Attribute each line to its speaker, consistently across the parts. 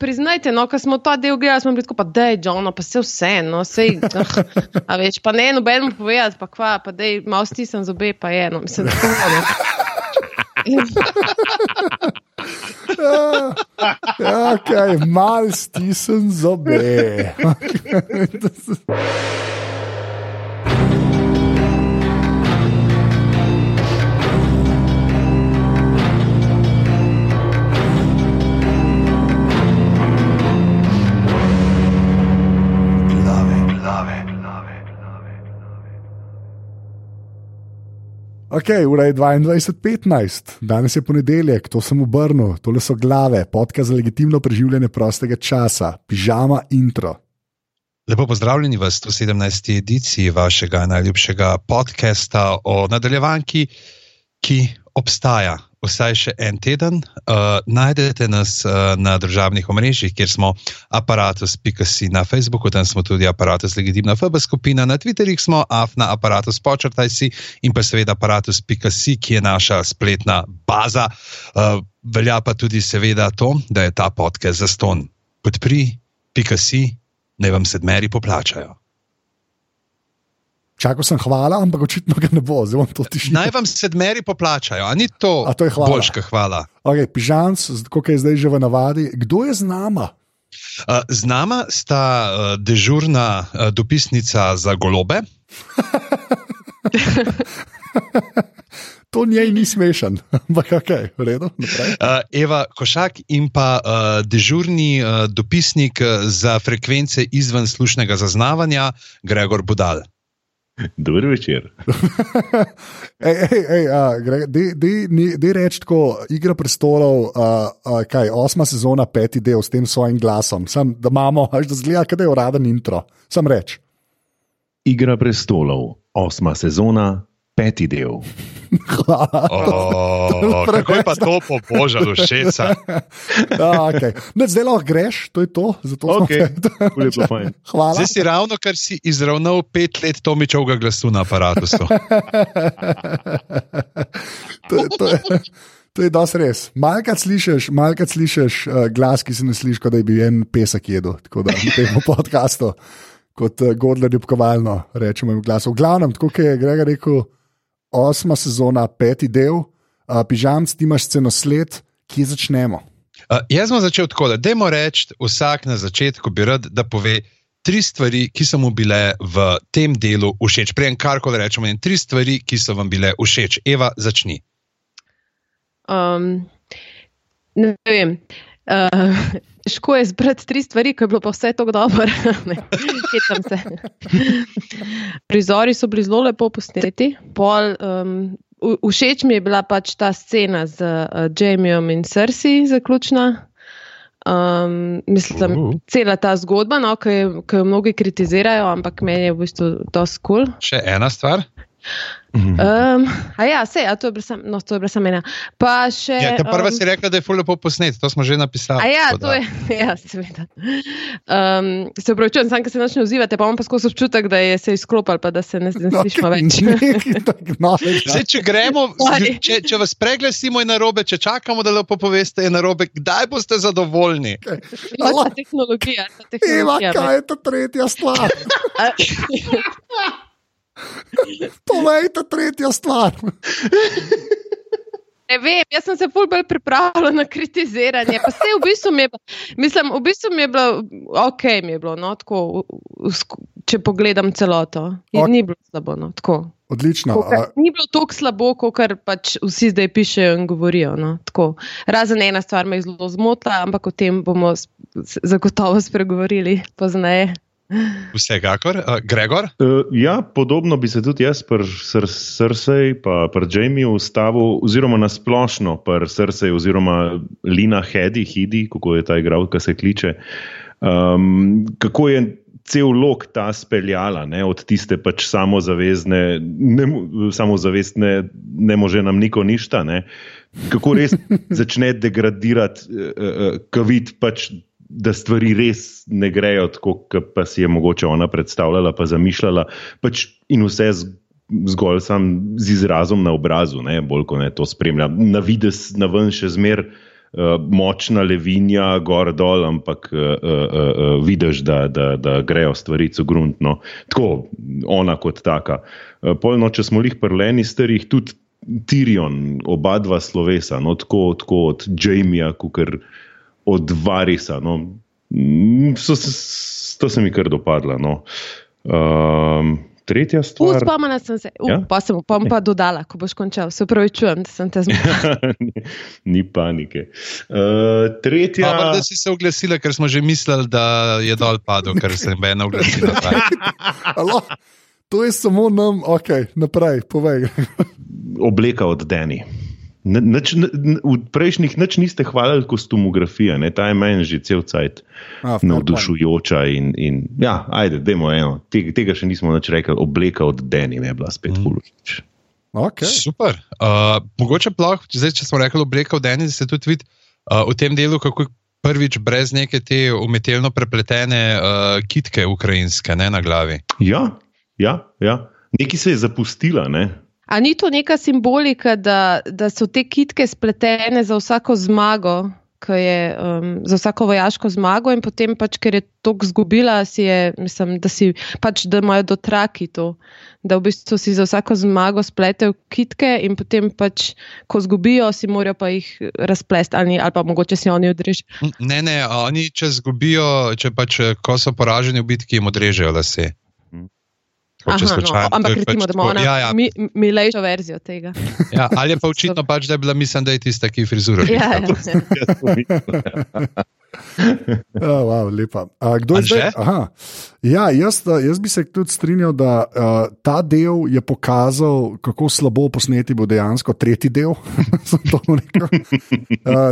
Speaker 1: priznajte, no, ko smo ta del gledali, smo bili tako, pa da je John, pa se vse, no, sej, uh, a več, pa ne, nobenemu povedati, pa kva, pa da je malo stisnjen zobe, pa je, no, mislim, tako no.
Speaker 2: Ja, okay, mal stisnjen zobe. Ok, ura je 22:15, danes je ponedeljek, to sem obrnil, tole so glave, podka za legitimno preživljanje prostega časa, pižama intro.
Speaker 3: Lepo pozdravljeni v 117. ediciji vašega najljubšega podcasta o nadaljevanki, ki obstaja vsaj še en teden. Uh, najdete nas uh, na državnih omrežjih, kjer smo aparatus.si na Facebooku, tam smo tudi aparatus legitimna FB skupina, na Twitterjih smo afna aparatus počrtaj si in pa seveda aparatus.si, ki je naša spletna baza. Uh, velja pa tudi seveda to, da je ta podcast zaston. Podpri, pika si, naj vam sedmeri poplačajo.
Speaker 2: Čakal sem hvala, ampak očitno ga ne bo, zelo to tiši.
Speaker 3: Naj vam sedmeri poplačajo, a ni to,
Speaker 2: A to je hvala.
Speaker 3: boljša hvala.
Speaker 2: Okay, Pižanc, kot je zdaj že v navadi, kdo je z nama?
Speaker 3: Z nama sta dežurna dopisnica za golobe,
Speaker 2: To njej ni smešen, ampak ok, v redu. naprej.
Speaker 3: Eva Košak in pa dežurni dopisnik za frekvence izven slušnega zaznavanja, Gregor Budal.
Speaker 4: Dober večer.
Speaker 2: Ej, ej, ej, a, Greg, dej- dej ni- dej reči tako, Igra prestolov, a, a, kaj, osma sezona, peti del s tem svojim glasom. Sam, da imamo, až da zgleda, da je uraden intro. Sam reč.
Speaker 4: Igra prestolov, osma sezona, peti del.
Speaker 2: Hvala.
Speaker 3: Oh, kako je pa to pobožalo všeca?
Speaker 2: A, okay. ne, zdaj lahko greš, to je to. zato smo
Speaker 4: Ok,
Speaker 2: te-
Speaker 4: je.
Speaker 2: Hvala.
Speaker 3: Zdaj si ravno, kar si izravnal pet let Tomičovega glasu na aparatu.
Speaker 2: to, je- to, je, to je dosti res. Malkrat slišiš, malkrat slišiš uh, glas, ki se ne sliši, kot da bi en pesek jedel. Tako da na tem podkastu, kot uh, Godler ljubkovalno rečemo v glasu. V glavnem, tako je Gregor rekel, osma sezona, peti del, uh, pižamc, ti imaš scenosled, kje začnemo.
Speaker 3: Uh, jaz sem začel tako, da dajmo reči, vsak na začetku bi rad, da pove tri stvari, ki so mu bile v tem delu všeč. Prej karkoli rečemo, in tri stvari, ki so vam bile všeč. Eva, začni.
Speaker 1: Um, ne vem. Uh, Težko je zbrati tri stvari, ko je bilo pa vse tako dobro. Hecam se. Prizori so bili zelo lepo posneti. Pol, um, všeč mi je bila pač ta scena z uh, Jamieom in Cersei, zaključna. Um, mislim,
Speaker 3: Uh.
Speaker 1: cela ta zgodba, no, ki jo mnogi kritizirajo, ampak meni je v bistvu to skul. Cool.
Speaker 3: Še ena stvar.
Speaker 1: Um, a ja, vse, a to je bila sam- no, to je bila samo ena. Pa še.
Speaker 3: Ja, ta prva
Speaker 1: um,
Speaker 3: si rekla, da je fulno posnet, to smo že napisali.
Speaker 1: A ja, to je, ja, seveda. Um, se upravičujem, sam, ker se noč ne odzivate, pa imam pa skozi občutek, da je se izklopil, pa da se ne, ne slišimo več.
Speaker 2: Nekaj tako novega.
Speaker 3: Zdaj, če gremo, če, če vas preglasimo, je narobe, če čakamo, da lepo poveste, je narobe, kdaj boste zadovoljni?
Speaker 1: Ja, ta tehnologija, ta
Speaker 2: Eva,
Speaker 1: tehnologija.
Speaker 2: kaj je ta tretja stvar?
Speaker 1: A-
Speaker 2: Povej ta tretja stvar.
Speaker 1: Ne vem, jaz sem se ful bolj pripravila na kritiziranje. Pa se v bistvu mi je, mislim, v bistvu mi je bilo, ok, mi je bilo, no, tako, če pogledam celoto.
Speaker 2: Ok.
Speaker 1: Ni bilo slabo, no, tako.
Speaker 2: Odlično.
Speaker 1: Kakor,
Speaker 2: a-
Speaker 1: ni bilo tako slabo, kot pač vsi zdaj pišejo in govorijo. No, tako. Razen ena stvar me je zelo zmotila, ampak o tem bomo zagotovo spregovorili pozneje.
Speaker 3: Vsekakor. Uh, Gregor?
Speaker 4: Uh, ja, podobno bi se tudi jaz pri Sir- Cersei pa pri Jamieju ustavil, oziroma na splošno pri Cersei oziroma Lina Hedi, Hidi, kako je ta igralka se kliče. Um, kako je cel lok ta speljala, ne, od tiste pač samozavezne, ne, mo- samozavestne, ne može nam niko ništa. Ne. Kako res začne degradirati, uh, uh, vid pač. Da stvari res ne grejo tako, kot pa si je mogoče ona predstavljala, pa zamišljala, pač in vse z, zgolj sam z izrazom na obrazu, ne, bolj ko ne to spremlja. Na vides, na ven še zmer uh, močna levinja, gor dol, ampak uh, uh, uh, vidiš, da, da, da grejo stvari gruntno. Tako, ona kot taka. Uh, Polno, če smo jih prleni, starih tudi Tirion, oba dva slovesa, no, tako, tako od Jamija, kot od Varisa. No. Mm, so, to se mi kar dopadlo. No. Um, tretja stvar.
Speaker 1: Spomnila sem se, uh, ja? pa sem pa, pa dodala, ko boš končal. Se pravi, čujem, da sem te zmedla.
Speaker 4: ni, ni panike. Uh, tretja.
Speaker 3: Ampak da si se oglasila, ker smo že mislili, da je dol padel, ker se je ena oglasila.
Speaker 2: to je samo nam, ok, naprej, povej.
Speaker 4: Obleka od Deni. Nač, na, v prejšnjih nič niste hvalili kostumografije, ne? ta je meni že cel cajt navdušujoča. In, in, ja, ajde, demo eno, tega, tega še nismo več rekli, obleka od Deni je bila spet mm. hulovič.
Speaker 2: Okay.
Speaker 3: Super. Uh, mogoče plah, zdaj, če smo rekli obleka od Deni, se tudi vidi uh, v tem delu, kako prvič brez neke te umetelno prepletene uh, kitke ukrajinske ne, na glavi.
Speaker 4: Ja, ja, ja. Nekaj se je zapustila, ne?
Speaker 1: A ni to neka simbolika, da, da so te kitke spletene za vsako zmago, je, um, za vsako vojaško zmago, in potem, pač, ker je to zgubila, si je, mislim, da, si, pač, da imajo dotraki to, da v bistvu si za vsako zmago spletejo kitke, in potem, pač, ko zgubijo, si morajo pa jih razplesti, ali, ali pa mogoče si oni odrežejo.
Speaker 3: Ne, ne, oni če zgubijo, če pač, ko so poraženi v bitki, jim odrežejo lase.
Speaker 1: Aha, no, ampak recimo, pač da imamo ja, ja. mi, milejšo verzijo tega.
Speaker 3: Ja, ali je pa očitno, pač, da je bila, mislim, da je tista, ki je frizura.
Speaker 1: Ja, ja, ja.
Speaker 2: oh, wow, lepa. A, kdo je zdaj? Ja, jaz, jaz bi se tudi strinjal, da uh, ta del je pokazal, kako slabo posneti bo dejansko tretji del. uh,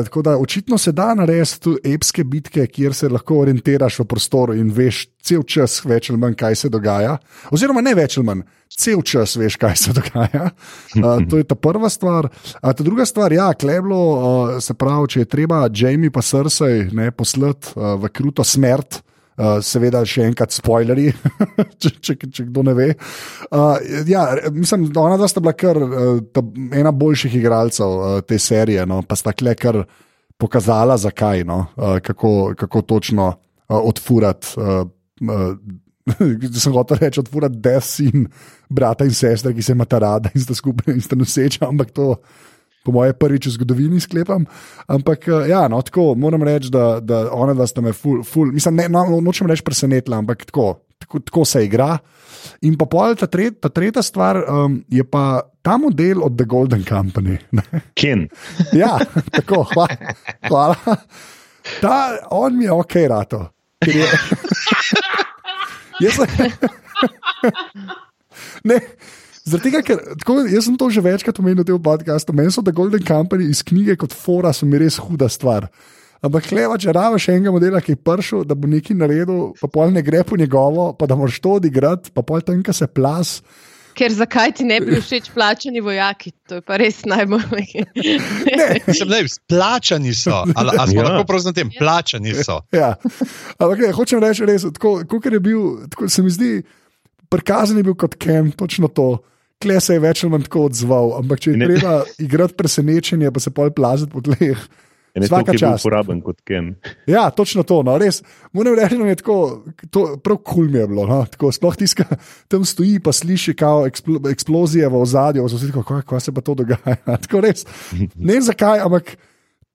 Speaker 2: tako da očitno se da narediti tudi epske bitke, kjer se lahko orientiraš v prostoru in veš cel čas, več ali manj, kaj se dogaja. Oziroma, ne več ali manj. Cel čas veš, kaj se dogaja. Uh, to je ta prva stvar. Uh, ta druga stvar, ja, kleblo, uh, se pravi, če je treba Jamie pa srce poslati uh, v kruto smrt. Uh, seveda, še enkrat, spoilerji, če, če, če kdo ne ve. Uh, ja, mislim, da ona dva sta bila kar uh, ena boljših igralcev uh, te serije, no, pa sta kle kar pokazala, zakaj, no, uh, kako, kako točno uh, odfurati. Uh, uh, sem hotel reči, odfurati des in brata in sestra, ki se imata rada in sta skupaj in sta noseča, ampak to po moje prvič v zgodovini sklepam. Ampak eh, ja, no, tako moram reči, da, da ona dva sta me ful, ful mislim, ne, no, nočem reči presenetila, ampak tako, tako, tako se igra. In pa pol ta, tret, ta tretja stvar um, je pa ta model od The Golden Company.
Speaker 4: Ken.
Speaker 2: ja, tako, hvala. hvala. Ta, on mi je ok, rato. Je... Jaz sem. ne, tega, ker tako, jaz sem to že večkrat omenil v tem podkastu, meni so The Golden Company iz knjige kot fora, so mi res huda stvar. Ampak hleva, če raviš enega modela, ki je prišel, da bo nekaj naredil, pa pol ne gre po njegovo, pa da moraš to odigrati, pa pol tam, ki se plas.
Speaker 1: Ker zakaj ti ne bi všeč plačani vojaki? To je pa res najbolj.
Speaker 3: plačani so, ali, ali smo ja. lahko prav znati, plačani so.
Speaker 2: Ja. Ampak ne, hočem reči, res, tako, je bil, tako se mi zdi, prikazan je bil kot Ken, točno to kle se je več ali manj tako odzval. Ampak če je ne, treba igrati presenečenje, pa se pol plaziti po tleh.
Speaker 4: Vsaka čas. Uporaben kot Ken.
Speaker 2: Ja, točno to. No, res, moram reči, da je tako, to, prav kul cool mi je bilo. No, tako, sploh tiska tam stoji, pa sliši kao eksplo, eksplozije v ozadju, oziroma kako kva se pa to dogaja. tako res. Ne vem zakaj, ampak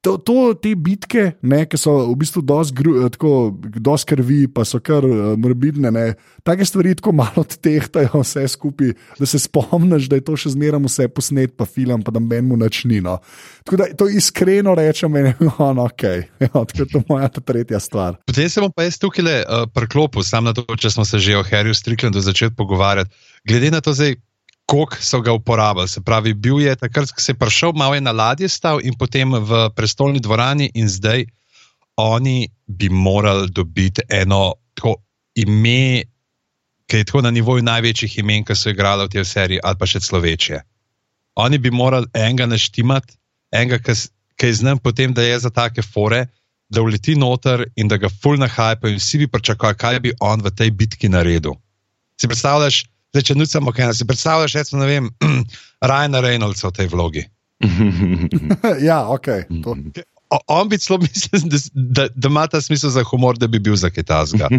Speaker 2: to, to, te bitke, ne, ki so v bistvu dosti krvi, pa so kar uh, morbidne, take stvari tako malo tehtajo vse skupaj, da se spomniš, da je to še zmeraj vse posnet, pa film, pa da meni mu načnino. Tako da to iskreno rečem, da je ono ok, ja, to je moja ta tretja stvar.
Speaker 3: Potem se bom pa jaz tukaj uh, eh, preklopil, sam na to, če smo se že o Harryju Stricklandu začeli pogovarjati. Glede na to, zdaj, koliko so ga uporabljali. Se pravi, bil je takrat, ko se je prišel, malo je na ladji stal in potem v prestolni dvorani, in zdaj oni bi morali dobiti eno tako ime, ki je tako na nivoju največjih imen, ki so igrali v tej seriji, ali pa še človeče. Oni bi morali enega naštimati, enega, ki je znam potem, da je za take fore. Da uleti noter in da ga fulna hajpa, in vsi bi pričakovali, kaj bi on v tej bitki naredil. Si predstavljaš, Zdaj, če nucamo, kaj si predstavljaš, recimo, ne vem, Rajna Reynoldsa v tej vlogi.
Speaker 2: ja, ok. To.
Speaker 3: o- on bi celo mislil, da, da, da ima ta smisel za humor, da bi bil za Kitajska.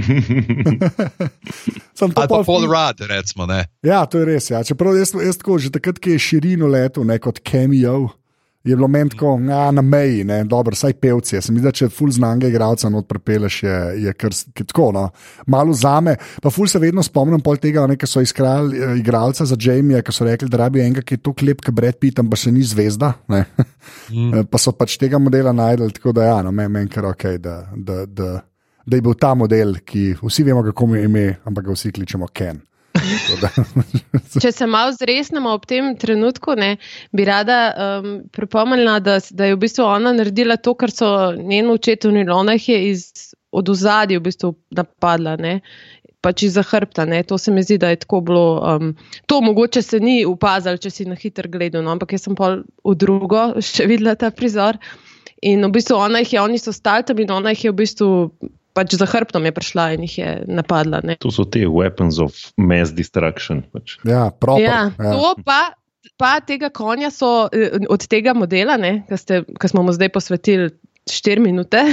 Speaker 2: Sem to
Speaker 3: pa Paul
Speaker 2: ful-
Speaker 3: Rudd, recimo. Ne?
Speaker 2: Ja, to je res. Ja. Čeprav jaz, jaz tako, že takrat, ko je širino letel, ne kot cameo, je bilo meni tako ja, na meji, ne, dobro, saj pevci. Mislim, da če ful znanga igralca not prepeleš, je, je kar ki tako, no, malo zame. Pa ful se vedno spomnim pol tega, ne, ko so iskrali eh, igralca za Jamie, ki so rekli, da rabi enega, ki je tako lep, kot Brad Pitt, pa še ni zvezda. Ne. Mm. Pa so pač tega modela najdel, tako da ja, no, meni men kar ok, da, da, da, da je bil ta model, ki vsi vemo, kako mu je ime, ampak ga vsi kličemo Ken.
Speaker 1: Če se malo zresnemo ob tem trenutku, ne, bi rada um, pripomnila, da, da je v bistvu ona naredila to, kar so njen očet v Nilonah je iz, od ozadja v bistvu napadla. Ne. Pač iz hrbta, ne. to se mi zdi, da je tako bilo. Um, to mogoče se ni upazil, če si na hiter gledal, no, ampak jaz sem pol v drugo še videla ta prizor. In v bistvu ona jih je, oni so stali tam in ona jih je v bistvu pač za hrbtom je prišla in jih je napadla. Ne.
Speaker 4: To so te weapons of mass destruction. Pač.
Speaker 2: Ja, proper,
Speaker 1: Ja,
Speaker 2: ja.
Speaker 1: to pa, pa tega konja so eh, od tega modela, ki smo mu zdaj posvetili. 4 minute.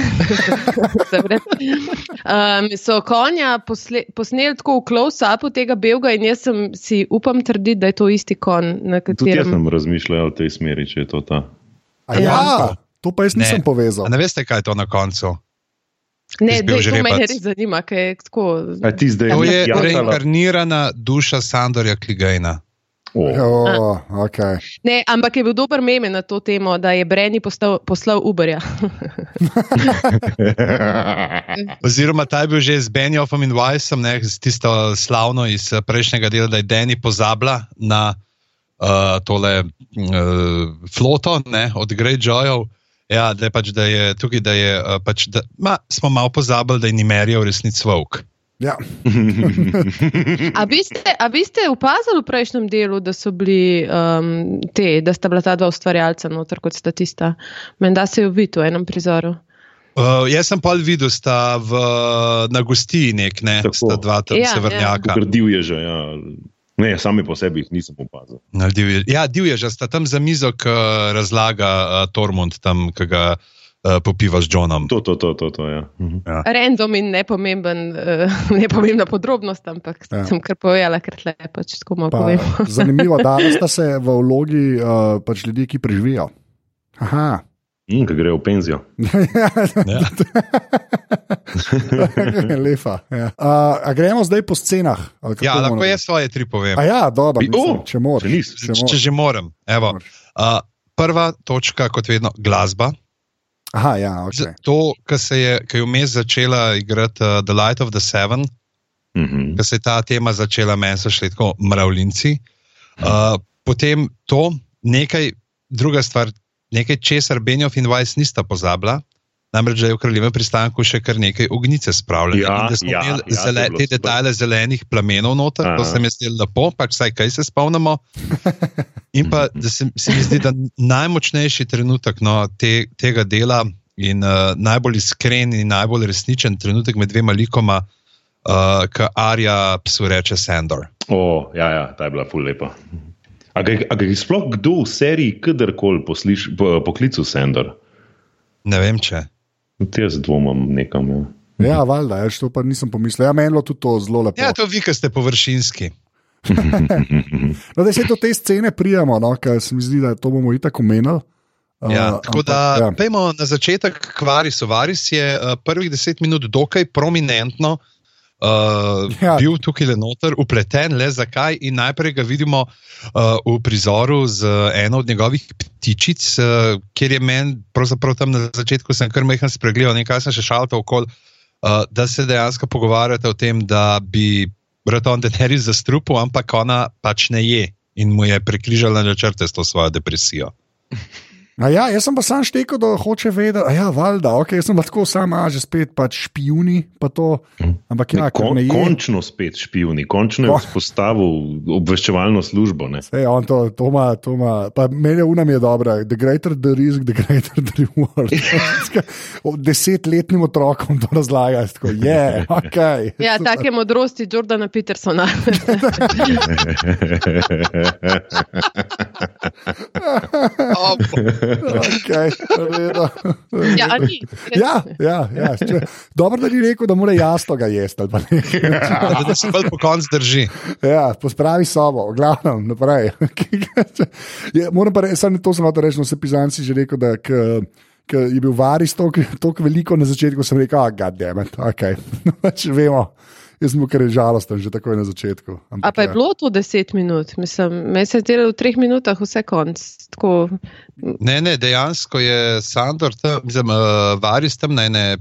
Speaker 1: um, so konja posle, posneli tako v close-upu tega belga, in jaz sem si upam trditi, da je to isti konj, na
Speaker 4: Tudi jaz
Speaker 1: katerem.
Speaker 4: sem razmišljal o tej smeri, če je to ta.
Speaker 2: A Ja, to pa jaz nisem
Speaker 3: Ne.
Speaker 2: povezal.
Speaker 3: A ne veste, kaj je to na koncu?
Speaker 1: Ne, dej, to me res zanima, ker je tako.
Speaker 4: A ti zdaj
Speaker 3: To je
Speaker 4: jatala?
Speaker 3: reinkarnirana duša Sandorja Kligajna.
Speaker 4: O,
Speaker 2: Oh, okay.
Speaker 1: Ne, ampak je bil dober meme na to temo, da je Breni postal, poslal Uberja.
Speaker 3: Oziroma, ta je bil že z Benjofom in Weissom, ne, z tisto slavno iz eh, prejšnjega dela, da je Deni pozabila na uh, tole uh, floto ne, od Greyjoyov. Ja, da je pač, da je tukaj, da je uh, pač, da, ma, smo malo pozabili, da je Nimerija v resnici volk.
Speaker 2: Ja.
Speaker 1: A vi ste, a vi ste opazili v prejšnjem delu, da so bili um, te, da sta bila ta dva ustvarjalca noter kot statista? Menda se je videl v enem prizoru.
Speaker 3: Uh, jaz sem pa videl, sta v, na gostiji nek, ne,
Speaker 4: Tako.
Speaker 3: sta dva tam
Speaker 1: Ja,
Speaker 3: severnjaka.
Speaker 4: Grdil je že. Ja. Ne, sami po sebi jih nisem opazil.
Speaker 3: Na divje- Ja, divje, že sta tam za mizo, ki razlaga uh, Tormund, tam, ki ga uh, popiva z Johnom.
Speaker 4: To, to, to, to, to ja. Mhm.
Speaker 1: Random in nepomemben, uh, nepomembna podrobnost, ampak
Speaker 2: Ja.
Speaker 1: ja. sem kar povedala, ker tle pač tako malo
Speaker 2: Pa,
Speaker 1: povem.
Speaker 2: zanimivo, da sta se v vlogi uh, pač ljudi, ki preživijo. Aha.
Speaker 4: Mm, Ki grejo v penzijo.
Speaker 3: Ja.
Speaker 2: Lepa. Ja. Uh, a gremo zdaj po scenah? ali kako
Speaker 3: Ja, lahko jaz svoje tri povem.
Speaker 2: A ja, dobro,
Speaker 4: Bi-
Speaker 2: mislim, če moraš.
Speaker 4: če nis,
Speaker 2: če
Speaker 3: Če, če
Speaker 2: moraš.
Speaker 3: že moram. Evo, uh, prva točka, kot vedno, glasba.
Speaker 2: Aha, ja, okay.
Speaker 3: To, kar se je, ki je vmes začela igrati uh, The Light of the Seven,
Speaker 4: Mhm.
Speaker 3: ko se je ta tema začela, meni so šli tako mravljinci. Uh, potem to, nekaj, druga stvar, nekaj, česar Benjov in Weiss nista pozabila. Namreč, da je v kraljevem pristanku še kar nekaj ognice spravljeno.
Speaker 4: Ja,
Speaker 3: in da smo
Speaker 4: ja,
Speaker 3: imeli
Speaker 4: ja, to je
Speaker 3: zele, te
Speaker 4: super.
Speaker 3: detajle zelenih plamenov noter, to
Speaker 4: Aha.
Speaker 3: se mi zdi lepo, pač vsaj kaj se spomnimo. In pa, da se, se mi zdi, da najmočnejši trenutek no, te, tega dela in uh, najbolj iskren in najbolj resničen trenutek med dvema likoma, uh, ki Arja psu reče Sandor.
Speaker 4: O, ja, ja, ta je bila ful lepa. A ga, a ga je sploh kdo v seriji kadarkoli posliš- po, poklical Sandor?
Speaker 3: Ne vem, če.
Speaker 4: Tudi jaz dvomim nekam. Ja.
Speaker 2: Ja, valjda, ja, to pa nisem pomislil. Ja, meni je tudi to zelo lepo.
Speaker 3: Ja, to vi, ki ste površinski.
Speaker 2: No, da se do te scene prijemo, no, ker se mi zdi, da to bomo itak omenili.
Speaker 3: Ja,
Speaker 2: Uh,
Speaker 3: tako da,
Speaker 2: ampak,
Speaker 3: ja. pejmo na začetek, Kvaris Ovaris je uh, prvih deset minut dokaj prominentno uh,
Speaker 2: Ja.
Speaker 3: bil tukaj le noter, upleten, le zakaj. In najprej ga vidimo uh, v prizoru z eno od njegovih ptičic, uh, kjer je meni, pravzaprav tam na začetku sem kar mehen spregledal, nekaj sem še šaltal okoli, uh, da se dejansko pogovarjate o tem, da bi rad on Daenerys zastrupil, ampak ona pač ne je in mu je prekrižala načrte s to svojo depresijo.
Speaker 2: A ja, jaz sem pa sam štekel, da hoče vedeti. A Ja, valjda, okay, jaz sem pa tako sam, a že spet pač špijuni, pa to. Ampak ja, ker
Speaker 4: Kon,
Speaker 2: ne je.
Speaker 4: končno spet špijuni, končno je vzpostavil obveščevalno službo. Ne?
Speaker 2: Ej, on to, to ima, to ima, pa meni je unam je dobra. The greater the risk, the greater the reward. Desetletnim otrokom to razlaga, tako je, ok.
Speaker 1: Ja, take modrosti Jordana Petersona.
Speaker 2: Okay.
Speaker 1: Ja, a ni.
Speaker 2: ja, ja, ja. Če, dobro, da ni rekel, da mora jasno ga jesti. nekaj.
Speaker 3: Da, da se bolj po koncu drži.
Speaker 2: Ja, pospravi sobo, v glavnem, naprej. je, moram pa reči, samo to sem hotel reči, no se pizanci že rekel, da k, k je bil varis tako veliko na začetku, sem rekel, ah, gademet, ok. Pač vemo, jaz sem kar žalosten že takoj na začetku. Ampak,
Speaker 1: A pa je
Speaker 2: ja.
Speaker 1: bilo to 10 minut? Mislim, meni se je zdelo v 3 minutah vse konc. Tako,
Speaker 3: Ne, ne, dejansko je Sandor, tam, mislim, uh, Varis tam na ene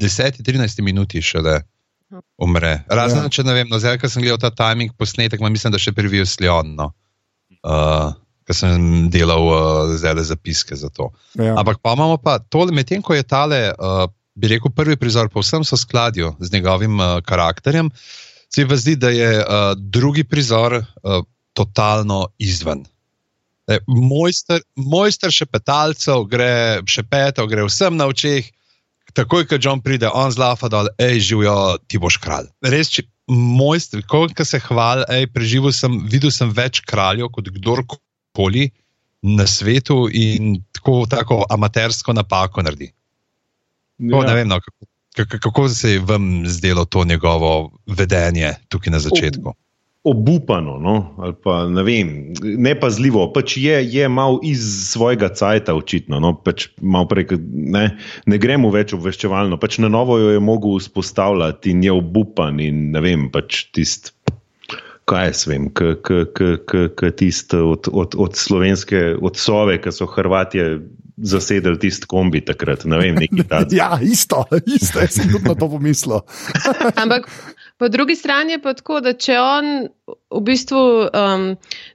Speaker 3: 10-13 minuti šele umre. Razen,
Speaker 2: Ja.
Speaker 3: če ne vem, no, zdaj, ko sem gledal ta timing posnetek, mislim, da še prvi Sljon, no. uh, ker sem delal uh, zdaj zapiske za to.
Speaker 2: Ja.
Speaker 3: Ampak pa imamo pa tole, medtem ko je tale, uh, bi rekel, prvi prizor, povsem so skladju z njegovim uh, karakterjem, se mi zdi, da je uh, drugi prizor uh, totalno izven. E, Mojster, mojster šepetalcev, gre šepetov, gre vsem na očeh. Takoj, ko John pride, on zlafa dol, hej, živijo, ti boš kralj. Res, če mojster, ko se hvali, hej, preživel sem, videl sem več kraljev kot kdorkoli na svetu in tako, tako amatersko napako naredi. To, ja. ne vem, no, kako, kako, se je vam zdelo to njegovo vedenje tukaj na začetku?
Speaker 4: Obupano, no? ali pa ne vem, nepazljivo. Pač je, je mal iz svojega cajta, očitno. No? Pač ke- ne, ne gremo več obveščevalno. Pač na novo jo je mogel vzpostavljati in je obupan. In, ne vem, pač tist, kaj jaz vem, kot tist od, od, od slovenske, od Sove, ki so Hrvatje zasedeli tisti kombi takrat. Ne vem,
Speaker 2: ja, isto, isto, jaz sem tudi na to pomislil.
Speaker 1: ampak po drugi strani je pa tako, da če on v bistvu um,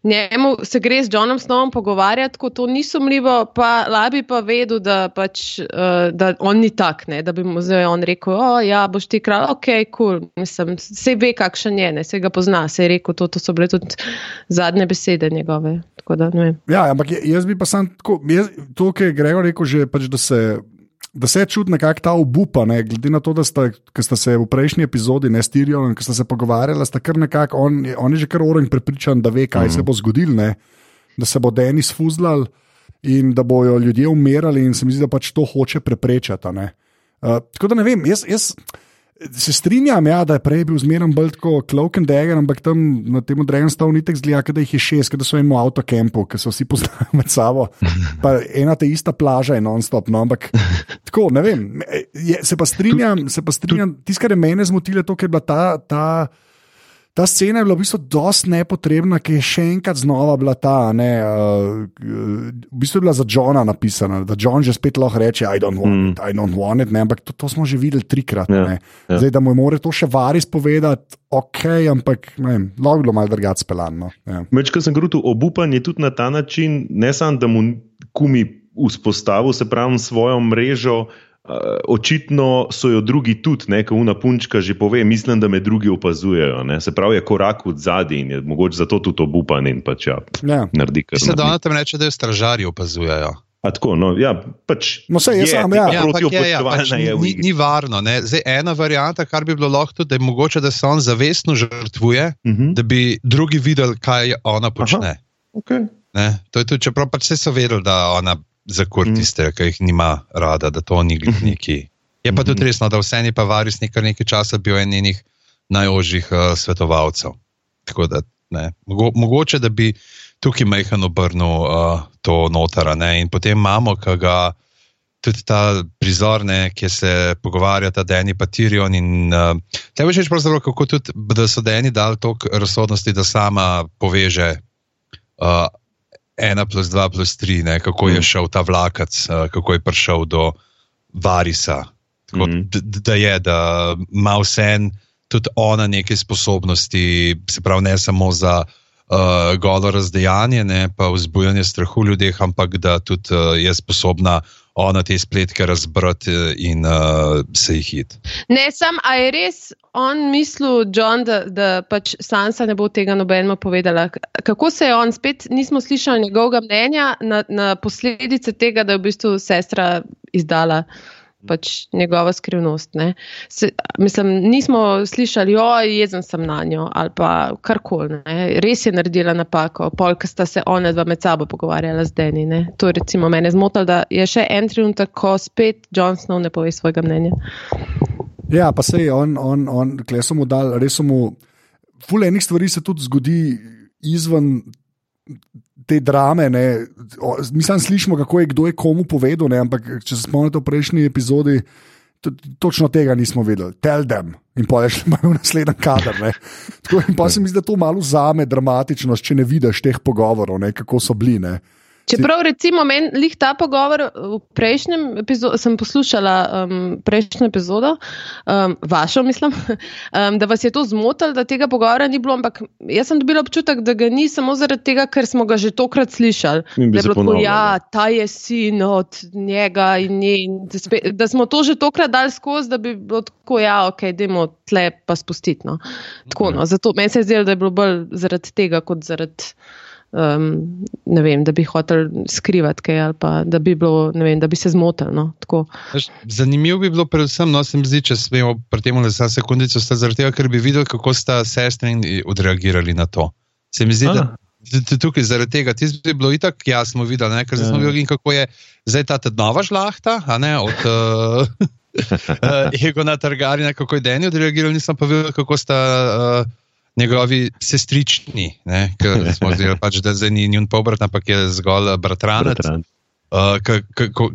Speaker 1: njemu se gre z Johnom Snowom pogovarjati, ko to ni sumljivo, pa labi pa vedel, da, pač, uh, da on ni tak, ne, da bi mu zdaj on rekel, o ja, boš ti kralj, ok, kul, cool. mislim, se ve, kakšen je, ne, se ga pozna, se je rekel, to, to so bile tudi zadnje besede njegove. Da.
Speaker 2: Ja, ampak jaz bi pa sam tako, jaz, to, kar je Gregor rekel, že, pač, da se. Da se je čuti nekako ta obupa, ne, glede na to, da sta, sta se v prejšnji epizodi, ne stirijo in sta se pogovarjala, sta kar nekako, on, je- on je že kar oren prepričan, da ve, kaj mm -hmm. se bo zgodilo, ne, da se bo Denis fuzlal in da bojo ljudje umirali, in se mi zdi, da pač to hoče preprečati. Uh, tako da ne vem, jaz, jaz se strinjam, ja, da je prej bil zmeren bolj kot Cloak and Dagger, ampak tam na tem Dragonstone ni tako zgleda, da jih je šest, da so imeli avtokempu, ki so vsi poznali med sabo. Pa ena ta ista plaža je non-stop. No, ampak tako, ne vem. Je, se pa strinjam, se pa strinjam. Tisto, kar je mene zmotilo, to, ker je bila ta. ta Ta scena je bila v bistvu dosti nepotrebna, ker je še enkrat znova bila ta, ne, uh, v bistvu je bila za Johna napisana, da John že spet lahko reče: I don't want it, I don't want it, ne, ampak to, to smo že videli trikrat.
Speaker 4: Ja,
Speaker 2: ne.
Speaker 4: ja.
Speaker 2: Zdaj, da mu more to še varis povedati, ok, ampak vem, lahko bi bilo malo drugače spelano. Ja.
Speaker 4: Meč, ko sem grutu obupan, je tudi na ta način, ne samo da mu kumi vzpostavil, se pravi, svojo mrežo. Uh, očitno so jo drugi tudi, ne, ko una punčka že pove, mislim, da me drugi opazujejo. Ne. Se pravi, je korak od zadaj in je mogoče zato tudi obupan in pač ja,
Speaker 2: Ja.
Speaker 4: naredi kar
Speaker 3: Se da ona tam reče, da jo stražarji opazujejo.
Speaker 4: A tako, no, ja, pač
Speaker 2: No, jaz
Speaker 4: je
Speaker 2: sam, ja.
Speaker 3: Ja, ampak je, ja, pač
Speaker 4: je
Speaker 3: ni, ni varno. Ne? Zdaj, ena varianta, kar bi bilo lahko, da je mogoče, da se on zavestno žrtvuje,
Speaker 4: Mhm.
Speaker 3: da bi drugi videli, kaj ona počne.
Speaker 4: Okay.
Speaker 3: Ne? To je tudi, čeprav pač so vedeli, da ona zakur
Speaker 4: Mhm.
Speaker 3: tiste, ki jih nima rada, da to ni glih neki. Je pa tudi
Speaker 4: Mhm.
Speaker 3: resno, da vse ni pa varis nekaj, nekaj časa bil en njenih najožjih uh, svetovalcev. Tako da, ne, mogo, mogoče, da bi tukaj majhen obrnil uh, to notara. Ne, in potem imamo, ki ga tudi ta prizor, ne, kjer se pogovarjata Dani pa Tirion. In uh, te veš, pravzaprav, kako tudi, da so Dani dali toliko razsodnosti, da sama poveže. Uh, Ena plus dva plus tri, ne, kako je
Speaker 4: Mm.
Speaker 3: šel ta vlakac, uh, kako je prišel do Varisa. Tako, d- d- da je, da ima vse tudi ona neke sposobnosti, se pravi, ne samo za uh, golo razdejanje, ne pa vzbujanje strahu v ljudeh, ampak da tudi uh, je sposobna ona te spletke razbrati eh, in uh, se jih hit.
Speaker 1: Ne, sam, a je res on mislil, John, da, da pač Sansa ne bo tega nobenemu povedala. Kako se je on, spet nismo slišali njegovega mnenja na, na posledice tega, da je v bistvu sestra izdala pač njegova skrivnost. Se, mislim, nismo slišali, je jezen sem na njo ali pa karkoli. Res je naredila napako, polk sta se ona dva med sabo pogovarjala z Deni. Ne? To recimo mene zmotilo, da je še en trenutek, ko spet John Snow ne pove svojega mnenja.
Speaker 2: Ja, pa se je on, on, on kle so mu dal, res so mu. Fule enih stvari se tudi zgodi izven te drame. Mislim, slišimo, kako je kdo je komu povedal, ne? ampak če se spomnite v prejšnji epizodi, točno tega nismo videli. Tell them in pa še imajo naslednji kader. Tako, in pa se mi zdi, da to malo zame dramatičnost, če ne vidiš teh pogovorov, ne? kako so bili. Ne?
Speaker 1: Čeprav, recimo, meni ta pogovor v prejšnjem epizodu, sem poslušala um, prejšnjo epizodo, um, vašo, mislim, um, da vas je to zmotilo, da tega pogovora ni bilo, ampak jaz sem dobila občutek, da ga ni samo zaradi tega, ker smo ga že tokrat slišali. Da, tako, ja, ta je sin od njega in nje. Da, spet, da smo to že tokrat dali skozi, da bi bilo tako, ja, ok, dajmo tle pa spustiti. No. Tako, no. Zato meni se je zdelo, da je bilo bolj zaradi tega, kot zaradi um, vem, da bi hotel skrivati kaj ali pa da bi, bilo, vem, da bi se zmotil. No,
Speaker 3: Zanimivo bi bilo, predvsem, no, se mi zdi, če smemo pri tem le za sekundico, zaradi tega, ker bi videl, kako sta sestri odreagirali na to. Se mi zdi, da. Tukaj zaradi tega, ti bi bilo itak jasno videti, ker smo ja. videli, kako je zdaj ta nova žlahta, ne, od uh, uh, Egona Targarina, kako je Deni odreagiral, nisem pa videl, kako sta. Uh, njegovi sestrični, ki smo zdaj pač, da zdaj ni njun pobrat, ampak je zgolj bratranec. Bratran. Uh,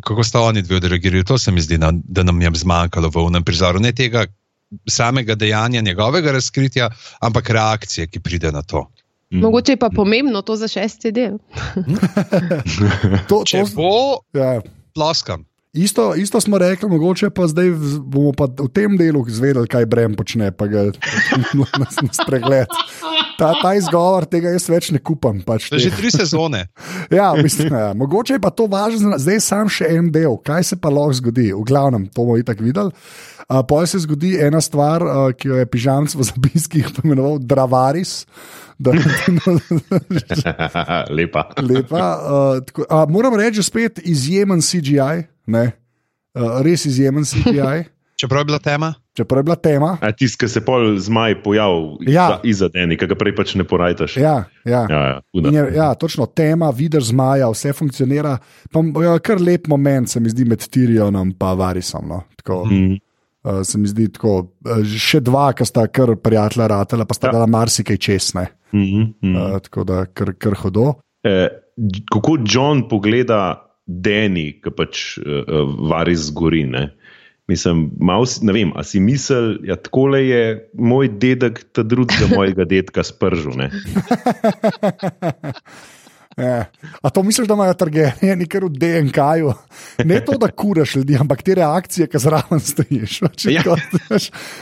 Speaker 3: kako sta oni dve odreagirali, to se mi zdi, na, da nam je zmanjkalo v unem prizoru. Ne tega samega dejanja, njegovega razkritja, ampak reakcije, ki pride na to.
Speaker 1: Mm. Mogoče je pa pomembno to za šesti del.
Speaker 2: to, to,
Speaker 3: Če bo, ja. ploskam.
Speaker 2: Isto, isto smo rekli, mogoče pa zdaj bomo pa v tem delu izvedeli, kaj Brem počne, pa ga na spregled. Ta, ta izgovor tega jaz več ne kupam. Pač
Speaker 3: že tri sezone.
Speaker 2: ja, mislim, ja. Mogoče je pa to važno, zdaj sam še en del, kaj se pa lahko zgodi. V glavnem, to bomo itak videli. Uh, Poje se zgodi ena stvar, uh, ki jo je pižamc v zapiskih imenoval Dravaris. Da,
Speaker 4: lepa.
Speaker 2: lepa uh, tako, uh, moram reči, spet izjemen CGI. Uh, res izjemen CGI.
Speaker 3: Čeprav je bila tema.
Speaker 2: Čeprav je bila tema.
Speaker 4: Tisti, ki se pol zmaj pojavil ja. iza deni, ki ga prej pač ne porajtaš.
Speaker 2: Ja, ja. Ja, ja, je, ja, točno tema, vidiš zmaja, vse funkcionira. Pa, ja, kar lep moment se mi zdi med Tirionom in Varisom. No. Tako, mm. uh, se mi zdi tako. Uh, še dva, ki sta kar prijatelja ratela, pa sta ja. dala marsikaj česne. Mm -hmm. uh, tako da kar, kar hodo.
Speaker 4: Eh, kako John pogleda Deni, ki pač uh, vari zgori. Ne? Mislim, mal, ne vem, a si misel, da ja, tako je moj dedek, ta drugega mojega dedka spržil.
Speaker 2: Ja. A to misliš, da imajo trgenje, nekaj v DNK-ju? Ne to, da kuraš ljudi, ampak te reakcije, ki zraven stojiš. Ja.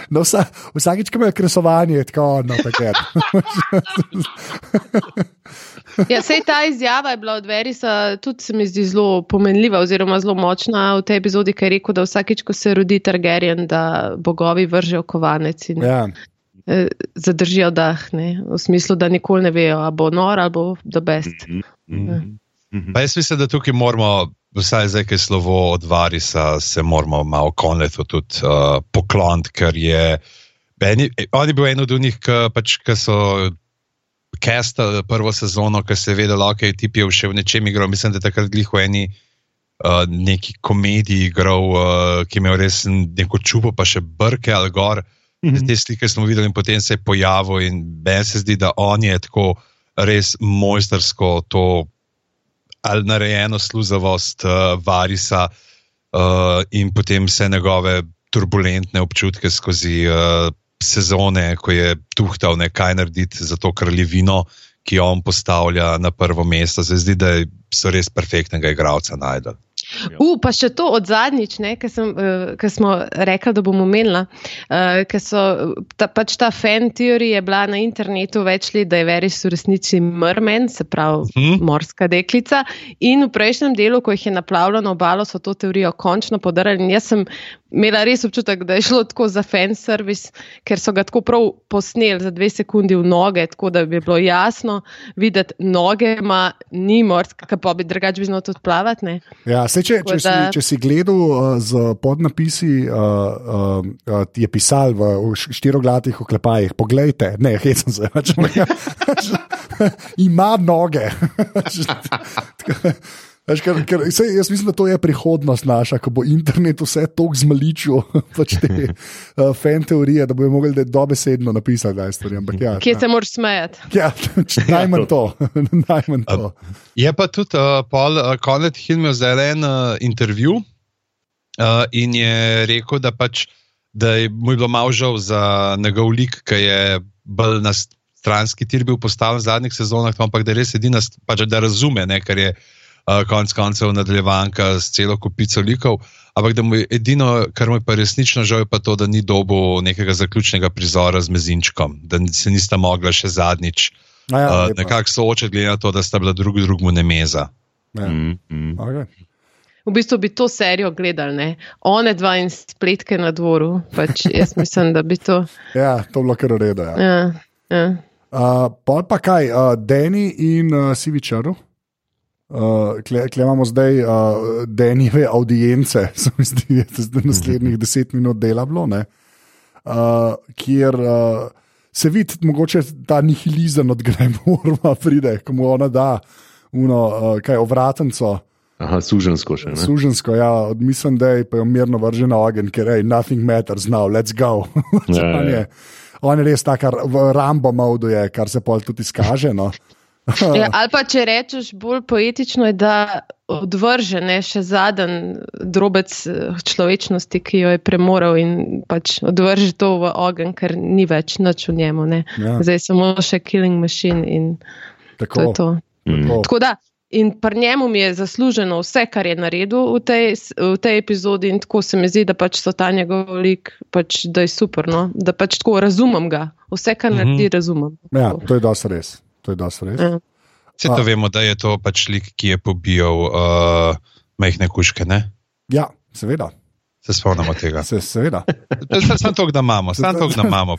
Speaker 2: No, vsa, vsakič, ko imajo kresovanje, tako no, tako.
Speaker 1: Ja, sej ta izjava je bila od Verisa tudi se mi zdi zelo pomenljiva oziroma zelo močna v tej epizodi, ker je rekel, da vsakič, ko se rodi Targaryen, da bogovi vržejo kovanec. In... Ja. Eh, zadržijo dah, ne? v smislu, da nikoli ne vejo, ali bo nor ali bo the best. Mm
Speaker 3: -hmm. mm -hmm. Jaz mislim, da tukaj moramo, vsaj zdaj, ki je slovo od Varisa, se moramo malo konletu tudi uh, pokloniti, ker je. Beni, on je bil en od njih, ki pač, so kesta prvo sezono, ki se je vedel, da okay, je še v nečem igral. Mislim, da je takrat glih v eni uh, neki komediji igral, uh, ki je imel res neko čupo, pa še brke ali gor. Mm -hmm. Te slike smo videli, in potem se je pojavil, in meni se zdi, da on je tako res mojstersko to ali narejeno sluzavost uh, Varisa uh, in potem vse njegove turbulentne občutke skozi uh, sezone, ko je tuhtal nekaj narediti za to kraljevino, ki jo on postavlja na prvo mesto. Se zdi, da so res perfektnega igralca najdel.
Speaker 1: Ja. Uh, pa še to od zadnjič, ki uh, smo rekli, da bomo menili. Uh, ta, pač ta fan teorija je bila na internetu več let, da je Veris v resnici mrmen, se pravi hmm. morska deklica. In v prejšnjem delu, ko jih je naplavljeno obalo, so to teorijo končno podarili. In jaz sem imela res občutek, da je šlo tako za fan service, ker so ga tako prav posneli za dve sekundi v noge, tako da bi bilo jasno videti, noge ima, ni mort, kaj pa bi drugače znal tudi plavati. Ne?
Speaker 2: Ja, se, če, če, si, če si gledal uh, z podnapisi, uh, uh, uh, ti je pisal v, v štiroglatih oklepajih, poglejte, ne, hecam se, pač, ima noge. Veš, ker, ker, sej, jaz mislim, da to je prihodnost naša, ko bo internet vse tako zmaličil, pač te uh, fan teorije, da bojo mogli dobesedno napisati, da je stvar. Ja,
Speaker 1: Kje se moraš smejati?
Speaker 2: Ja, najmanj to. najmanj to.
Speaker 3: Je pa tudi uh, Paul uh, Connet Hill imel zdaj en uh, intervju uh, in je rekel, da, pač, da je mu bilo malo žal za njegov lik, ki je bolj na stranski tir bil postavljen v zadnjih sezonah, ampak da je res edina, pač, da razume, ne, kar je uh, konec koncev nadaljevanka s celo kupico likov. Ampak da mu je edino, kar mu je pa resnično žal, pa to, da ni dobo nekega zaključnega prizora z mezinčkom, da se nista mogla še zadnjič ja, uh, nekako soočiti, glede na to, da sta bila drug drugemu nemeza.
Speaker 2: Ja. Mm, mm. Okay.
Speaker 1: V bistvu bi to serijo gledali, ne? one dva in spletke na dvoru. Pač jaz mislim, da bi to.
Speaker 2: ja, to bilo kar reda.
Speaker 1: Ja. Ja, ja.
Speaker 2: Uh, pa kaj, uh, Deni in uh, Sivičaru? Uh, kle, kle imamo zdaj uh, denjeve audience, se mi zdi, da je naslednjih deset minut dela bilo, uh, kjer uh, se vidi, mogoče ta nihilizem od Gremorma pride, ko mu ona da uno, uh, kaj ovratenco.
Speaker 4: Aha, sužensko še. Ne?
Speaker 2: Sužensko, ja, mislim, da je pa jo mirno vržen ogen, ker je nothing matters now, let's go. ja, on, je, on je res ta, kar v Rambo modu je, kar se pol tudi izkaže. No.
Speaker 1: Ja, ali pa če rečeš bolj poetično, je, da odvrže ne, še zadnji drobec človečnosti, ki jo je premoral in pač odvrže to v ogen, ker ni več noč v njemu. Ja. Zdaj je samo še killing machine in
Speaker 2: Tako.
Speaker 1: to je to.
Speaker 2: Tako.
Speaker 1: Tako da, in pri njemu mi je zasluženo vse, kar je naredil v tej, v tej epizodi, in tako se mi zdi, da pač so ta njegov lik, pač, da je super. No? Da pač tako razumem ga, vse, kar naredi, razumem.
Speaker 2: Ja, to je dosti res. To je dosti res.
Speaker 1: Ja.
Speaker 3: Vse to vemo, da je to pač lik, ki je pobijal uh, majhne kuške. Ne?
Speaker 2: Ja, seveda.
Speaker 3: Se spomnimo tega.
Speaker 2: Se, seveda.
Speaker 3: Sam to, da imamo, sam to, da imamo,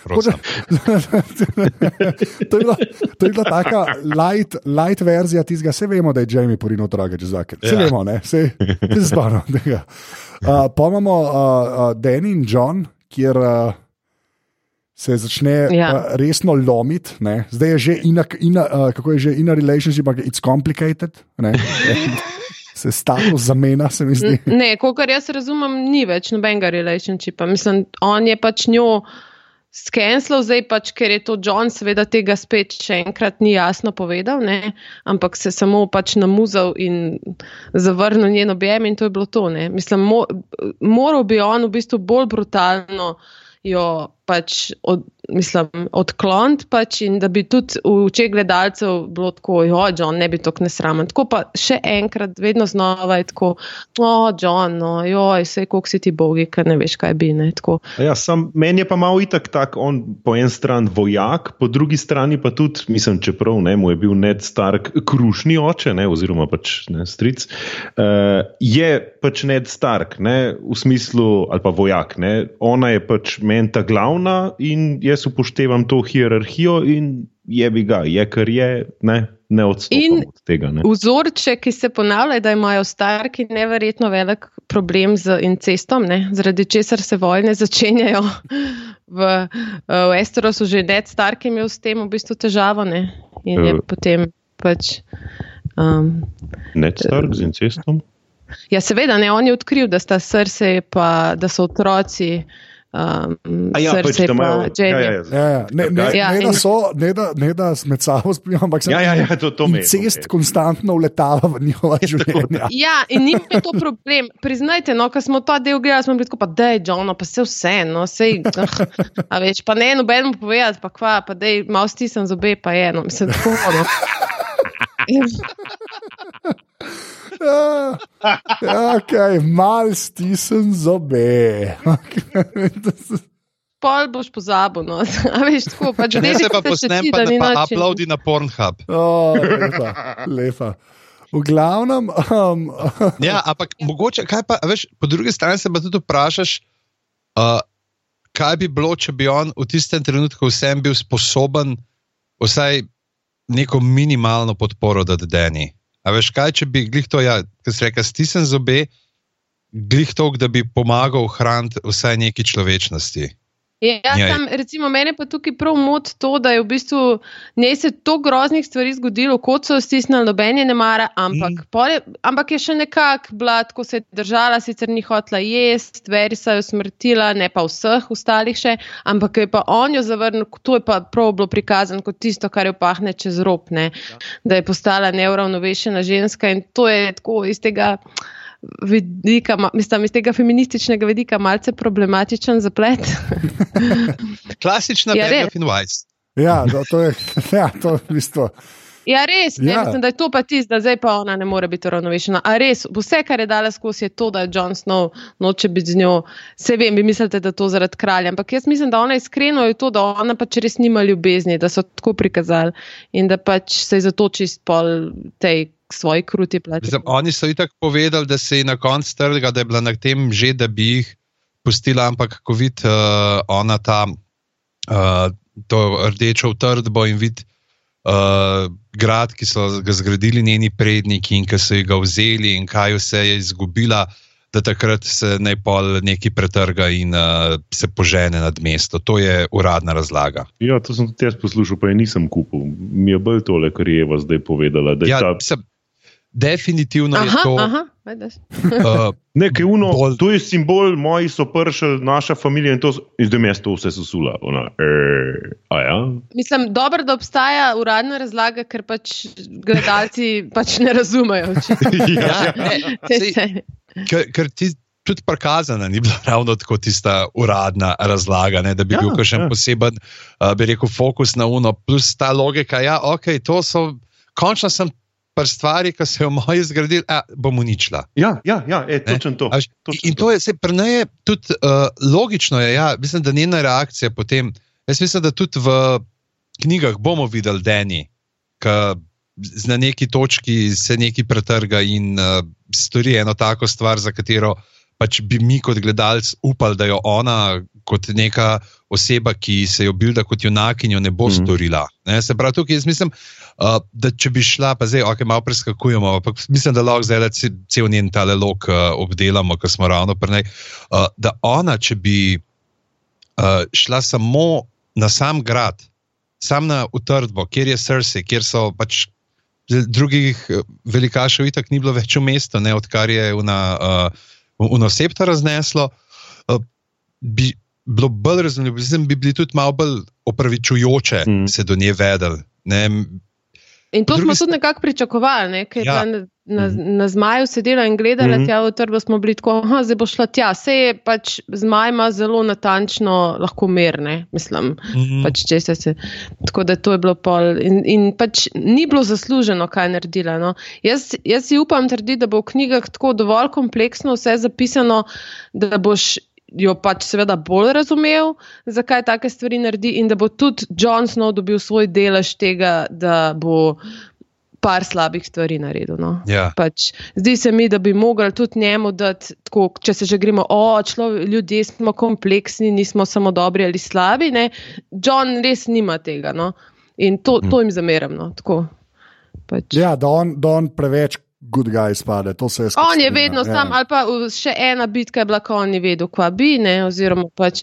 Speaker 2: to, je bila, to je bila taka light, light verzija tistega, vse vemo, da je Jamie porino drage, že zakaj. Vse
Speaker 3: Ja.
Speaker 2: vemo, ne, vse se spomnimo tega. Uh, pa imamo uh, uh, Danny in John, kjer uh, se začne
Speaker 1: Ja.
Speaker 2: uh, resno lomiti. ne. Zdaj je že ina, ina, uh, kako je že ina relationship, ampak it's complicated. ne. Se status zamenja, se mi zdi.
Speaker 1: Ne, kolikor jaz razumem, ni več nobenega relationshipa. Mislim, on je pač njo skenslal, zdaj pač, ker je to John, seveda tega spet še enkrat ni jasno povedal, ne? ampak se samo pač namuzal in zavrnil njen objem in to je bilo to. Ne? Mislim, mo moral bi on v bistvu bolj brutalno jo pač od, mislim, odkloniti, pač in da bi tudi v očeh gledalcev bilo tako, da John ne bi tako nesramen. Tako pa še enkrat, vedno znova je tako, o, John, no, joj, vse, koliko si ti bogi, ker ne veš, kaj bi. Ne, tako.
Speaker 4: Ja, sam, meni je pa malo itak tak, on po eni strani vojak, po drugi strani pa tudi, mislim, čeprav ne, mu je bil Ned Stark krušni oče, ne, oziroma pač ne, stric, uh, je pač Ned Stark, ne, v smislu, ali pa vojak, ne, ona je pač meni ta glavna in jaz upoštevam to hierarhijo in je bi ga, je kar je, ne, ne odstopam
Speaker 1: In
Speaker 4: od tega. Ne.
Speaker 1: Vzorče, ki se ponavljajo, da imajo starki neverjetno velik problem z incestom, ne? zaradi česar se vojne začenjajo. V, v Esterosu že Ned Stark je imel s tem v bistvu težavo ne? in je
Speaker 4: Ja.
Speaker 1: potem pač. Um,
Speaker 4: Ned Stark z incestom?
Speaker 1: ja, seveda, ne, on je odkril, da sta srce, pa da so otroci. Um,
Speaker 4: A ja, pač, da imajo.
Speaker 1: Jaime.
Speaker 4: Ja, ja,
Speaker 2: Ja, ja. Ne, ne,
Speaker 1: Ja,
Speaker 2: ne, da
Speaker 1: in-
Speaker 2: so, ne, da, ne da med sabo spijo, ampak se
Speaker 4: Ja, ja, ja, to- to me-
Speaker 2: cest
Speaker 4: me.
Speaker 2: konstantno uletava v njihova življenja.
Speaker 1: Ja, in ni mi to problem. Priznajte, no, ko smo ta del gledali, smo bili tako, pa da je John, pa se vse, no, sej, uh, a več, pa ne nobenemu povedati, pa kva, pa da je malo stisnem zobe, pa je eno, mislim, tako. No.
Speaker 2: Ja, ja, okay, mal stisnem zobe.
Speaker 1: Pol boš pozabil, no, a veš, tako, pač
Speaker 3: Ne se pa posnem,
Speaker 1: ti,
Speaker 3: pa,
Speaker 1: da ni
Speaker 3: pa uploadi na Pornhub.
Speaker 2: Oh, lepa, lepa. V glavnem, um,
Speaker 3: Ja, ampak mogoče, kaj pa, a veš, po drugi strani se pa tudi vprašaš, Uh, kaj bi bilo, če bi on v tistem trenutku vsem bil sposoben vsaj neko minimalno podporo dati Deni? A veš kaj, če bi glih to, ja, ki se reka, stisnil zobe, glih to, da bi pomagal ohraniti vsaj neki človečnosti.
Speaker 1: Ja, ja. Sam, recimo, mene pa tukaj prav moti to, da je v bistvu ne se to groznih stvari zgodilo, kot so stisnili, noben je ne mara, ampak, mm. je, ampak je še nekako bila, ko se je držala, sicer ni hotla jesti, veri so jo smrtila, ne pa vseh ostalih še, ampak je pa on jo zavrnil, to je pa prav bilo prikazano kot tisto, kar jo pahne čez ropne, ja. da je postala neuravnovešena ženska in to je tako iz tega vidika, mislim, iz tega feminističnega vidika, malce problematičen zaplet.
Speaker 3: Klasična Benjamin ja, Weiss.
Speaker 2: Ja, no, to je ja, to v bistvu.
Speaker 1: Ja, res, ja. Ne, mislim, da je to pa tisto, da zdaj pa ona ne more biti ravnovešena. A res, vse, kar je dala skozi, je to, da je Jon Snow noče biti z njo. Vse vem, vi mislite, da je to zaradi kralja, ampak jaz mislim, da ona iskreno je to, da ona pač res nima ljubezni, da so tako prikazali in da pač se je zato čist pol tej svoji kruti plači.
Speaker 3: Oni so itak povedali, da se je na koncu trga, da je bila na tem že, da bi jih pustila, ampak ko vidi uh, ona ta uh, rdečo utrdbo in vidi uh, grad, ki so ga zgradili njeni predniki in ki so ga vzeli in kaj vse je izgubila. Da takrat se najpol neki pretrga in uh, se požene nad mesto. To je uradna razlaga.
Speaker 4: Ja, to sem tudi jaz poslušal, pa je nisem kupil. Mi je bolj tole, kar je Eva zdaj povedala.
Speaker 3: Ja,
Speaker 4: ta...
Speaker 3: se, definitivno aha, je to.
Speaker 1: Aha,
Speaker 4: uh, Nekaj uno, bolj... to je simbol, moji so pršili, naša družina in to zdaj mesto vse susula. Ona, er, ja?
Speaker 1: Mislim, dobro, da obstaja uradna razlaga, ker pač gledalci pač ne razumejo. ja,
Speaker 3: ja. Ker, ker ti. Tudi prikazana ni bila ravno tako tista uradna razlaga, ne, da bi ja, bil še ja. poseben, uh, bi rekel, fokus na uno, plus ta logika. Ja, ok, to so, končno sem par stvari, ki se je v moji zgradili, a bom uničila.
Speaker 4: Ja, ja, ja e, točno to. Až,
Speaker 3: točen in to, to. je se preneje tudi uh, logično. Je, ja, mislim, da njena reakcija potem. Jaz mislim, da tudi v knjigah bomo videli Dani, ki na neki točki se nekaj pretrga in uh, stori eno tako stvar, za katero pač bi mi kot gledalci upali, da jo ona, kot neka oseba, ki se jo bilda kot junakinjo, ne bo mm -hmm. storila. Ne? Se pravi, tukaj jaz mislim, uh, da če bi šla, pa zdaj, ok, malo preskakujemo, ampak mislim, da lahko zdaj cel njen tale lok uh, obdelamo, ker smo ravno prnej. Uh, da ona, če bi uh, šla samo na sam grad, sam na utrdbo, kjer je srce, kjer so pač. Drugih velikašev, itak ni bilo več v mestu, odkar je na uh, unosepta razneslo, uh, bi bilo bolj razumljivo, bi bili tudi malo bolj opravičujoče mm. se do nje vedeli.
Speaker 1: In to smo tudi nekako pričakovali, ne? ker ja. na, na, mhm. na zmaju sedela in gledala mm -hmm. tja v trbo, smo bili tako, da zdaj bo šla tja. Vse je pač zmaj ima zelo natančno, lahko merne, mislim. Mm -hmm. pač, se, tako da to je bilo pol. In, in pač ni bilo zasluženo, kaj je naredila. No? Jaz, jaz si upam trditi, da bo v knjigah tako dovolj kompleksno vse zapisano, da boš jo pač seveda bolj razumel, zakaj take stvari naredi, in da bo tudi John Snow dobil svoj delež tega, da bo par slabih stvari naredil. No.
Speaker 3: Ja.
Speaker 1: Pač, zdi se mi, da bi mogli tudi njemu dati, tako, če se že gremo, o, človek, ljudje smo kompleksni, nismo samo dobri ali slabi. Ne. John res nima tega. No. In to, to jim zameram. No.
Speaker 2: Pač. Ja, da on, da on preveč good guy spade. Je
Speaker 1: on je vedno ja. sam, ali pa še ena bitka je bila, ko on je vedel, kva bi, ne, oziroma pač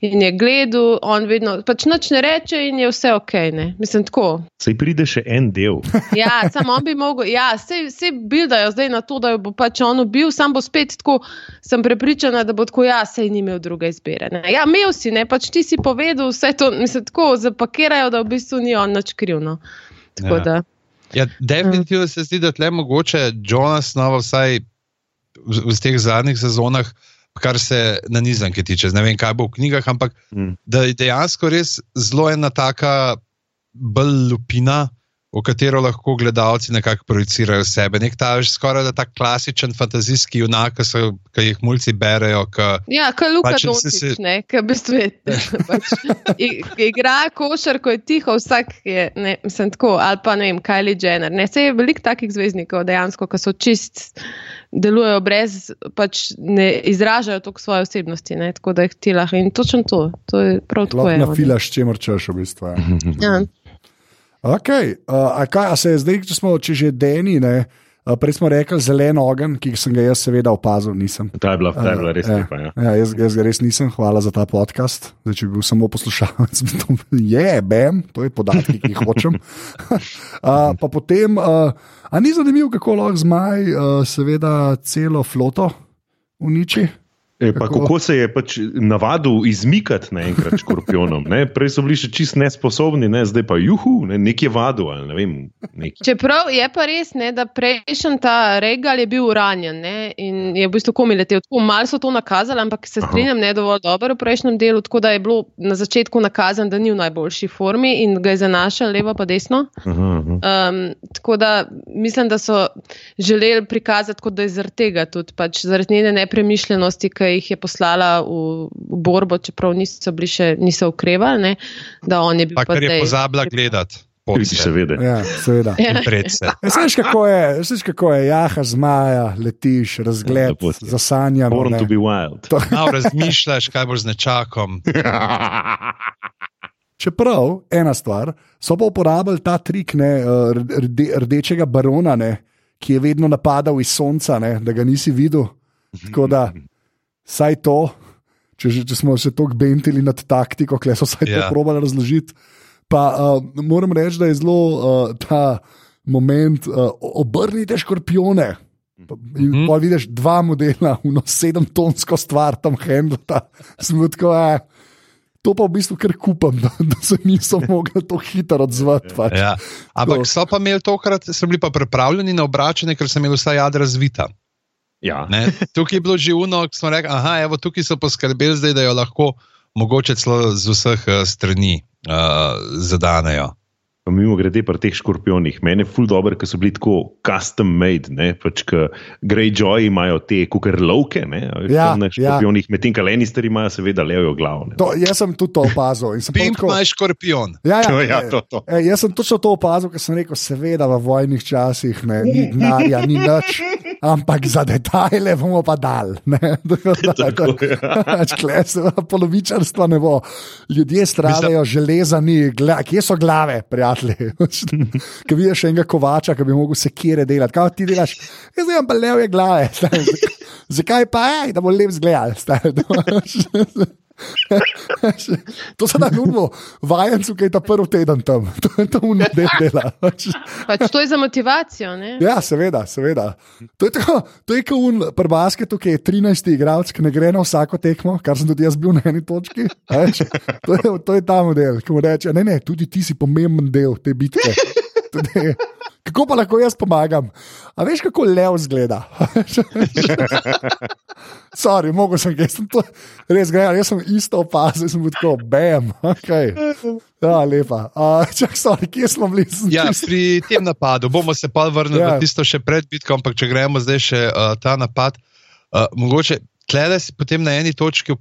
Speaker 1: in je gledal, on vedno pač noč ne reče in je vse ok. Ne. Mislim, tako.
Speaker 4: Sej pride še en del.
Speaker 1: ja, samo on bi mogel, ja, vse bildajo zdaj na to, da bo pač on bil, sam bo spet tako, sem prepričana, da bo tako, ja, sej ni imel druge izbire. Ne. Ja, imel si, ne, pač ti si povedal vse to, mislim, tako zapakirajo, da v bistvu ni on nič kriv. No. Tako ja. da.
Speaker 3: Ja, definitivno se zdi, da tle mogoče Jonas Nova, vsaj v, v teh zadnjih sezonah, kar se na nizanke tiče, ne vem, kaj bo v knjigah, ampak mm. da je dejansko res zelo ena taka bolj lupina, v katero lahko gledalci nekako projicirajo sebe. Nek ta že skoraj da ta klasičen fantazijski junak, ki, so, ki jih mulci berejo. Ki,
Speaker 1: Ja, kot Luka
Speaker 3: Pač
Speaker 1: Dončić,
Speaker 3: si-
Speaker 1: ne, ki v bistvu je, pač, i- igra košar, ko je tiho, vsak je, ne, mislim tako, ali pa ne vem, Kylie Jenner. Ne, se je veliko takih zvezdnikov dejansko, ki so čist, delujejo brez, pač ne izražajo toliko svoje osebnosti, ne, tako da jih ti lahko. In točno to, to je prav tako.
Speaker 2: Lahko na filaš, če mrčeš, v bistvu. Ja.
Speaker 1: Ja.
Speaker 2: Okay. Uh, a kaj, a se je zdaj, če smo če že deni, ne, uh, prej smo rekli zelen ogen, ki sem ga jaz seveda opazil, nisem.
Speaker 4: Ta je bila, ta je bila res
Speaker 2: Ja,
Speaker 4: lepa. Ja.
Speaker 2: Ja, jaz, jaz ga res nisem, hvala za ta podcast. Zdaj, če bi bil samo poslušalec, bi to je, bam, to je podatki, ki jih hočem. uh, pa potem, uh, a ni zanimivo, kako lahko zmaj, uh, seveda, celo floto uniči.
Speaker 4: E, pa
Speaker 2: Kako?
Speaker 4: kako se je pač navadil izmikati naenkrat škorpionom. Ne? Prej so bili še čist nesposobni, ne? zdaj pa juhu, ne? nek je vadil. ali Ne vem, nek.
Speaker 1: Čeprav je pa res, ne, da prejšnji ta regal je bil ranjen ne, in je v bistvu komi letel. Tako malo so to nakazali, ampak se
Speaker 4: Aha.
Speaker 1: strinjam, ne dovolj dobro v prejšnjem delu, tako da je bilo na začetku nakazano, da ni v najboljši formi in ga je zanašal levo pa desno.
Speaker 4: Aha, aha.
Speaker 1: Um, tako da mislim, da so želeli prikazati, kot da je zaradi tega tudi pač zaradi njene nepremišljenosti, ki jih je poslala v, v borbo, čeprav niso bili še niso ukrevali, ne, da on je bil
Speaker 3: Pa ker je pozabila gledati.
Speaker 4: Vidiš, seveda.
Speaker 2: Ja, seveda.
Speaker 1: Ja.
Speaker 2: Ja, Veš, kako je, veš, kako je, jaha, zmaja, letiš, razgled, zasanjano.
Speaker 4: Born
Speaker 2: ne.
Speaker 4: to be wild.
Speaker 3: Malo razmišljaš, kaj boš z nečakom.
Speaker 2: Čeprav, ena stvar, so pa uporabljali ta trik ne, eh, rde, rdečega barona, ne, ki je vedno napadal iz sonca, ne, da ga nisi videl. Tako da, saj to, če, če smo se tako bentili nad taktiko, kle so vsaj to
Speaker 3: Ja.
Speaker 2: probali razložiti. Pa uh, moram reči, da je zelo uh, ta moment, uh, obrnite škorpione. In
Speaker 3: Mhm.
Speaker 2: pa vidiš dva modela, uno sedem tonsko stvar tam handlata. Smo tako, eh, to pa v bistvu kar kupam, da, da se niso mogli tako hitro odzvati. Pač.
Speaker 3: Ja. Ampak so pa imeli tokrat, so bili pa pripravljeni na obračanje, ker so imeli vsa jadra zvita.
Speaker 4: Ja.
Speaker 3: Ne? Tukaj je bilo že uno, ki smo rekli, aha, evo, tukaj so poskrbeli, zdaj, da jo lahko mogoče celo z vseh uh, strani uh, zadanejo.
Speaker 4: Mimo grede pri teh škorpionih, meni je ful dobro, ker so bili tako custom made, ne, pač Greyjoy imajo te kukerlovke, ne, a veš,
Speaker 2: Ja,
Speaker 4: na
Speaker 2: ja.
Speaker 4: škorpionih, medtem ko Lannisteri imajo seveda levo glavo. Ne.
Speaker 2: To, jaz sem tudi to opazil. in sem prav
Speaker 3: Pimp
Speaker 2: tako-
Speaker 3: maj škorpion.
Speaker 2: Ja, ja,
Speaker 4: To, ja,
Speaker 2: e,
Speaker 4: to, to.
Speaker 2: E, jaz sem točno to opazil, ker sem rekel, seveda v vojnih časih ne, ni denarja, ni nič, ampak za detajle bomo pa dal. se polovičarstva ne bo. Ljudje stradajo, železa ni, gla, kje so glave, prijatelji. Ko vidiš enega kovača, ki bi mogel sekire delati, kaj ti delaš, jaz imam pa leve glave. Zakaj pa je, da bo lep zgledal? To se da nudimo vajencu, ki je ta prvi teden tam, to je tam uno del dela.
Speaker 1: Pač to je za motivacijo. Ne?
Speaker 2: Ja, seveda, seveda. To je tako, to je kot un pri basketu, ki je 13 igralec, ki ne gre na vsako tekmo, kar sem tudi jaz bil na eni točki. a veš. To je, to je ta model, ki mu reče, ne, ne, tudi ti si pomemben del te bitke. Tudi, kako pa lahko jaz pomagam? A veš, kako lev zgleda? Sorry, mogel sem, jaz sem to res gledal, jaz sem isto opazil, sem bil tako, bam, ok. Ja, lepa. Uh, čak, sorry, kje smo bili?
Speaker 3: Ja, pri tem napadu bomo se pa vrnili
Speaker 2: Ja.
Speaker 3: ja. na tisto še pred bitko, ampak če gremo zdaj še uh, ta napad, uh, mogoče tlele si potem na eni točki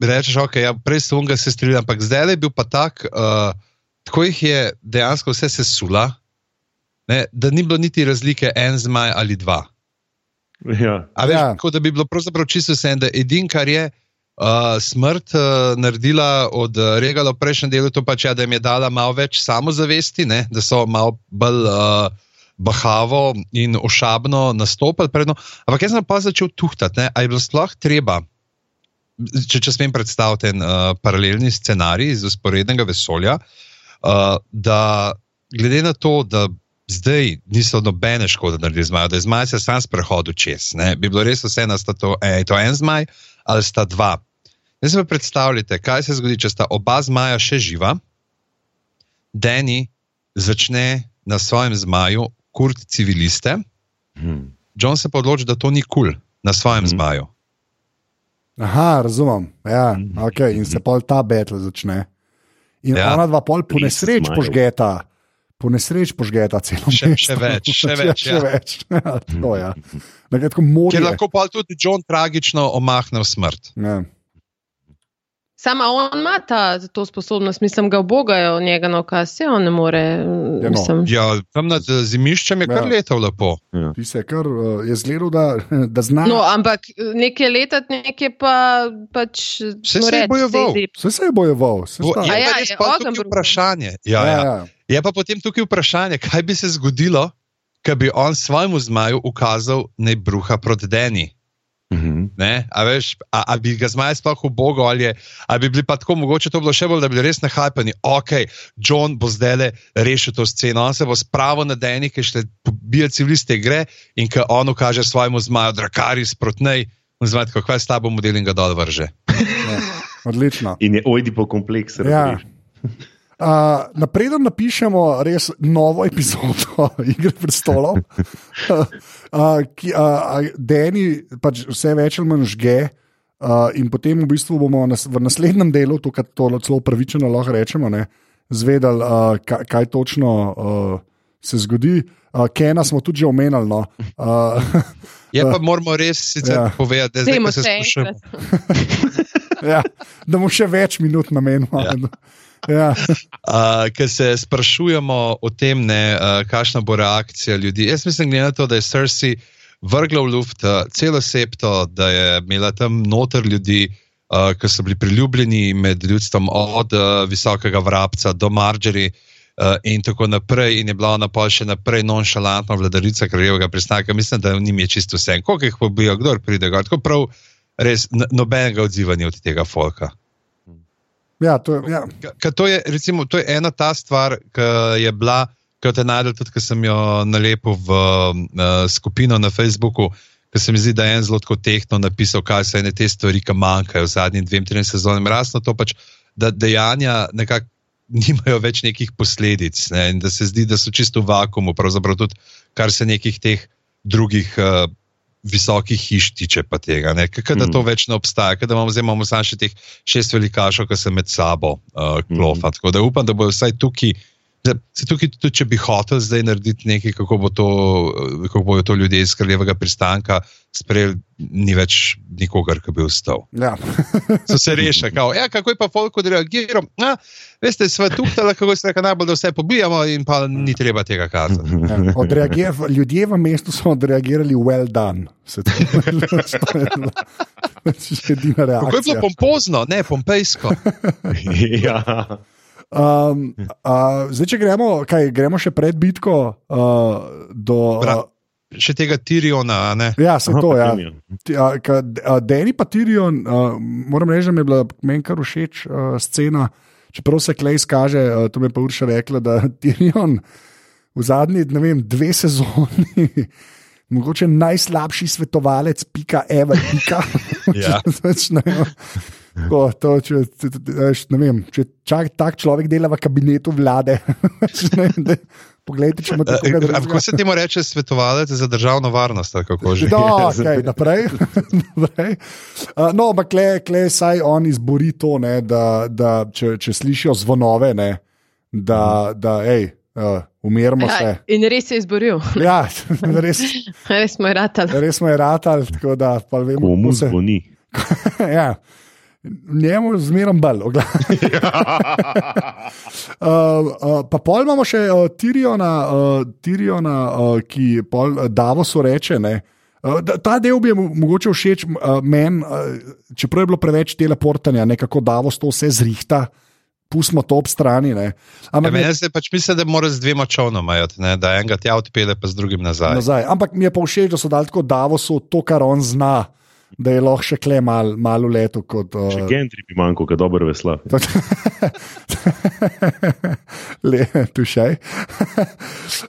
Speaker 3: rečeš, ok, ja, prej sem ga se strinjal, ampak zdaj je bil pa tak, uh, tako jih je dejansko vse sesula, ne, da ni bilo niti razlike en zmaj ali dva.
Speaker 4: Ja.
Speaker 3: A veš,
Speaker 2: Ja.
Speaker 3: ja. tako da bi bilo pravzaprav čisto vse, da edin, kar je uh, smrt uh, naredila od uh, Regala v prejšnjem delu, to pač je, da jim je dala malo več samozavesti, ne? da so malo bolj uh, bahavo in ošabno nastopili predno. Ampak jaz sem pa začel tuhtati, ali je bilo sploh treba. Če, če smem predstaviti en uh, paralelni scenarij iz usporednega vesolja, uh, da glede na to, da zdaj niso nobene škode naredili zmaja, da je zmaj se sam sprehodil čez, ne, bi bilo res vse, da sta to, e, to en zmaj ali sta dva. Zdaj si pa predstavljate, kaj se zgodi, če sta oba zmaja še živa, Deni začne na svojem zmaju kurt civiliste,
Speaker 4: Hm.
Speaker 3: John se pa odloči, da to ni kul cool na svojem
Speaker 4: Mhm.
Speaker 3: mm. zmaju.
Speaker 2: Aha, razumem. Ja,
Speaker 4: Mhm.
Speaker 2: okay. In se pol ta battle začne. In ja. Ona dva pol po nesreč požgeta po nesreč požgeta celo
Speaker 3: Še-
Speaker 2: mesto.
Speaker 3: še več, še
Speaker 2: Ja,
Speaker 3: več,
Speaker 2: še
Speaker 3: ja.
Speaker 2: več. Ja, to, ja. Nekaj tako morje.
Speaker 3: Ker lahko pa tudi John tragično omahne v smrt.
Speaker 2: Ja.
Speaker 1: Sama on ima ta, to sposobnost, mislim, ga obogajo njega na okaz, se on ne more.
Speaker 2: Ja, no.
Speaker 3: Ja, tam nad eh, zimiščem je kar
Speaker 2: Ja.
Speaker 3: letal lepo.
Speaker 2: Ti se kar uh, je zgledal, da, da zna.
Speaker 1: No, ampak nekaj letat, nekaj pa pač. No,
Speaker 3: se je bojeval.
Speaker 2: Vse se je bojeval, vse
Speaker 3: Bo, je
Speaker 1: ja,
Speaker 3: res
Speaker 1: je
Speaker 3: pa
Speaker 1: ogenj
Speaker 3: tukaj
Speaker 1: bruhal.
Speaker 3: vprašanje. Ja,
Speaker 2: ja,
Speaker 3: ja.
Speaker 2: ja.
Speaker 3: Je pa potem tukaj vprašanje, kaj bi se zgodilo, če bi on svojemu zmaju ukazal, naj bruha proti Deni.
Speaker 4: Mhm.
Speaker 3: Ne? A, veš, a, a bi ga zmaj sploh ubogal, ali, je- bi bili pa tako, mogoče to bilo še bolj, da bi bili res nahajpani. Ok, John bo zdaj le rešil to sceno, on se bo spravil na Deni, ki še pobija civiliste gre in ko on ukaže svojemu zmaju, drakari sprotnej, in zmaj tako, kaj s tabo model in ga dol vrže.
Speaker 2: Ja. Odlično.
Speaker 4: In je ojdipo kompleks.
Speaker 2: Ja. Uh, Napreden napišemo res novo epizodo Igre prestolov, uh, ki uh, Dani pač vse več ali manj žge. Uh, in potem v bistvu bomo nas, v naslednjem delu, to, kar to celo pravičeno lahko rečemo, ne, zvedeli, uh, kaj, kaj točno uh, se zgodi. Uh, Kena smo tudi že omenili. No. Uh,
Speaker 3: Je pa moramo res sicer
Speaker 2: Ja.
Speaker 3: povedati, da zdaj, se
Speaker 1: še
Speaker 3: sprašujemo.
Speaker 1: enkrat.
Speaker 2: ja, da bomo še več minut namenili. Ja. Ja.
Speaker 3: Uh, Ker se sprašujemo o tem, ne, uh, kakšna bo reakcija ljudi. Jaz mislim, glede na to, da je Cersei vrgla v luft uh, celo septo, da je imela tam noter ljudi, uh, ki so bili priljubljeni med ljudstvom, od uh, visokega vrabca do Marjorie. Uh, in tako naprej, in je bila ona pa še naprej nonšalantna vladarica kraljevega pristanka. Mislim, da njim je čisto vse. Koliko jih pobijo, kdo pride, gor. tako prav, res nobenega odzivanja od tega folka.
Speaker 2: Ja, to, ja.
Speaker 3: Ka- ka to, je, recimo, to je ena ta stvar, ki je bila, ki te najdel tudi, ko sem jo nalepil v uh, skupino na Facebooku. Ker se mi zdi, da je en zelo tehno napisal, kaj so ene te stvari, ki manjkajo v zadnjih dveh, treh sezonah. Rasno to pač, da dejanja nimajo več nekih posledic ne, in da se zdi, da so čisto v vakumu, pravzaprav tudi kar se nekih teh drugih. Uh, Visokih hiš tiče pa tega, ne? Kaj, da to
Speaker 4: Mm.
Speaker 3: več ne obstaja, kaj, da imamo zdaj imamo samo še teh šest velikašov, ki se med sabo uh, klofa. Mm. Tako da upam, da bo vsaj tukaj, se tukaj tudi, če bi hotel zdaj narediti nekaj, kako, bo to, kako bojo to ljudje iz kraljevega pristanka sprejeli, ni več nikogar, ki bi ustal.
Speaker 2: Ja.
Speaker 3: So se rešili, kao, ja, kako je pa folk odreagiral. A, veste, svet tukaj, kako se reka, najbolj, da vse pobijamo in pa ni treba tega kazati.
Speaker 2: Ja, Ljudje v mestu so odreagirali, well done. Se to- to je pač edina
Speaker 3: Kako je bilo
Speaker 2: reakcija.
Speaker 3: pompozno, ne pompejsko.
Speaker 4: ja.
Speaker 2: Um, uh, zdaj, če gremo, kaj, gremo še pred bitko uh, do.
Speaker 3: Bra-
Speaker 2: Uh,
Speaker 3: Še tega Tiriona, a ne.
Speaker 2: ja, se to, ja.
Speaker 4: Aha,
Speaker 2: Ti- a, ka- d- a, Dani pa Tyrion, uh, moram reči, da mi je bila meni kar všeč uh, scena. Čeprav se Klej izkaže, uh, to mi je pa Urša rekla, da Tyrion v zadnji, ne vem, dve sezoni. Mogoče najslabši svetovalec, pika, Eva, pika.
Speaker 3: Ja.
Speaker 2: Ne. Tako, to, če, veš, ne vem, če čak, tak človek dela v kabinetu vlade. Ne vem, da- Poglejte, če imate
Speaker 3: Eh, a
Speaker 2: drugega.
Speaker 3: Kako se temu reče svetovalec za državno varnost? ali Kako že?
Speaker 2: No, okay, naprej. naprej. Uh, no, ampak kle, kle, saj on izbori to, ne, da, da če, če slišijo zvonove, ne, da, da hej, uh, umirimo
Speaker 1: Ja,
Speaker 2: se.
Speaker 1: in res je izboril.
Speaker 2: Ja, res,
Speaker 1: res smo je ratali.
Speaker 2: res smo je ratal, tako da pa vemo, kako se.
Speaker 4: zvoni?
Speaker 2: ja. Njemu zmeram bolj. ogla- Uh, uh, pa pol imamo še uh, Tiriona, uh, Tiriona uh, ki pol uh, Davosu reče. Ne, uh, da, ta del bi mogoče všeč uh, meni, uh, čeprav je bilo preveč teleportanja, nekako Davos to vse zrihta. Pustimo to ob strani.
Speaker 3: Ja,
Speaker 2: Ampak
Speaker 3: meni se pač misli, da mora z dvema čovnoma da enega tja odpele, pa z drugim nazaj.
Speaker 2: nazaj. Ampak mi je pa všeč, da so dali tako Davosu to, kar on zna, da je lahko še kle mal, malo leto. Kot,
Speaker 4: Še
Speaker 2: uh,
Speaker 4: gentri bi manjko, kot dober vesla.
Speaker 2: Le, tu še.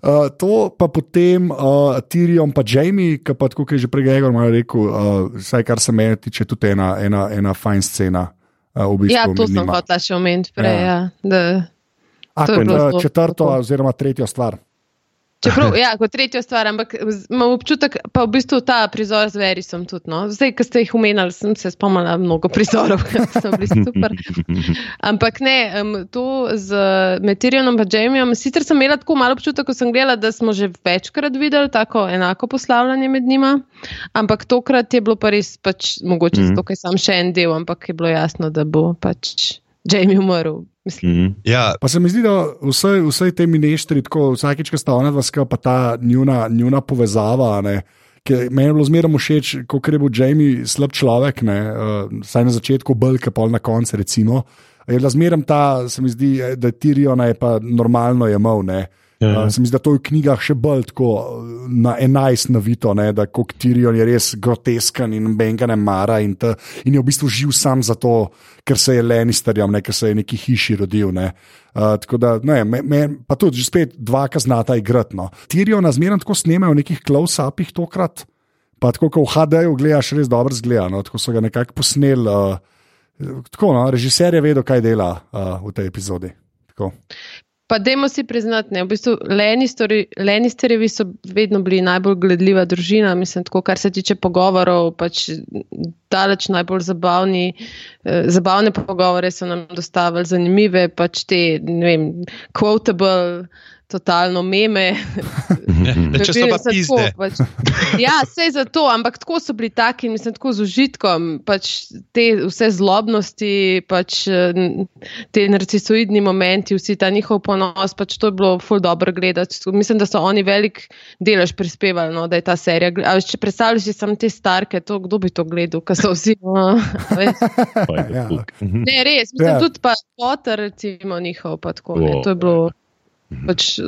Speaker 2: uh, to pa potem uh, Tirion, pa Jamie, ki pa tako kot je že prej Gregor rekel, uh, vsaj kar se meni tiče, tudi ena, ena, ena fajn scena. Uh, v bistvu
Speaker 1: Ja, to
Speaker 2: med
Speaker 1: sem hotela še omeniti prej.
Speaker 2: Ja.
Speaker 1: Ja. Da,
Speaker 2: A
Speaker 1: to je
Speaker 2: kot četrto
Speaker 1: lepo.
Speaker 2: oziroma tretjo stvar.
Speaker 1: Čeprav, ja, kot tretjo stvar, ampak imam občutek, pa v bistvu ta prizor z Verisom tudi. No. Zdaj, ko ste jih umenjali, sem se spomnila mnogo prizorov, ki so bili super. Ampak ne, um, to z Meteorijem in Jamiem, sicer sem imela tako malo občutek, ko sem gledala, da smo že večkrat videli tako enako poslavljanje med njima, ampak tokrat je bilo pa res, pač, mogoče mm -hmm. zato, ker sem še en del, ampak je bilo jasno, da bo pač Jamie umrl. Mm
Speaker 3: -hmm. ja.
Speaker 2: Pa se mi zdi, da vse, vse te mineštri, tako vsakeč, ko sta ona dva skupaj, pa ta njuna, njuna povezava. Ne, Meni je bilo zmerno všeč, kako je bil Jamie slab človek, ne, uh, saj na začetku, bolj pa na koncu. Recimo. Je bila zmerno ta, se mi zdi, da je Tirion je pa normalno jemal. Ja. Uh, se mi zdi, da to je v knjigah še bolj tako na enajst navito, ne, da kot Tirion je res grotesken in benga ne mara in, ta, in je v bistvu živ sam zato, ker se je Lenisterjem, ne, ker se je neki hiši rodil. Ne. Uh, tako da, ne, me, me, pa tudi že spet dva kaznata igrati. No. Tirion zmerno tako snemajo v nekih close-upih tokrat, pa tako kot v HD-ju gledaš, res dobro zgleda. No, tako so ga nekako posneli. Uh, tako, no, režiser je vedel, kaj dela uh, v tej epizodi. Tako.
Speaker 1: Pa, dajmo si priznati, v bistvu Lannisterjevi so vedno bili najbolj gledljiva družina, mislim, tako, kar se tiče pogovorov. Pač daleč najbolj zabavni, eh, zabavne pogovore so nam dostavili, zanimive, pač te, ne vem, quotable totalno meme.
Speaker 3: Če so pa pizde.
Speaker 1: Pač, ja, vse za to, ampak tako so bili taki, mislim, tako z užitkom. Pač te vse zlobnosti, pač te narcisoidni momenti, vsi ta njihov ponos, pač to je bilo ful dobro gledati. Mislim, da so oni velik delež prispevali, no, da je ta serija. Ali če predstavljaš si samo te starke, to, kdo bi to gledal, ker so vsi. No,
Speaker 2: ja.
Speaker 1: Ne, res, mislim, ja. tudi pa Potter, recimo, njihov, pa tako. Ne, to je bilo. Mhm. Pač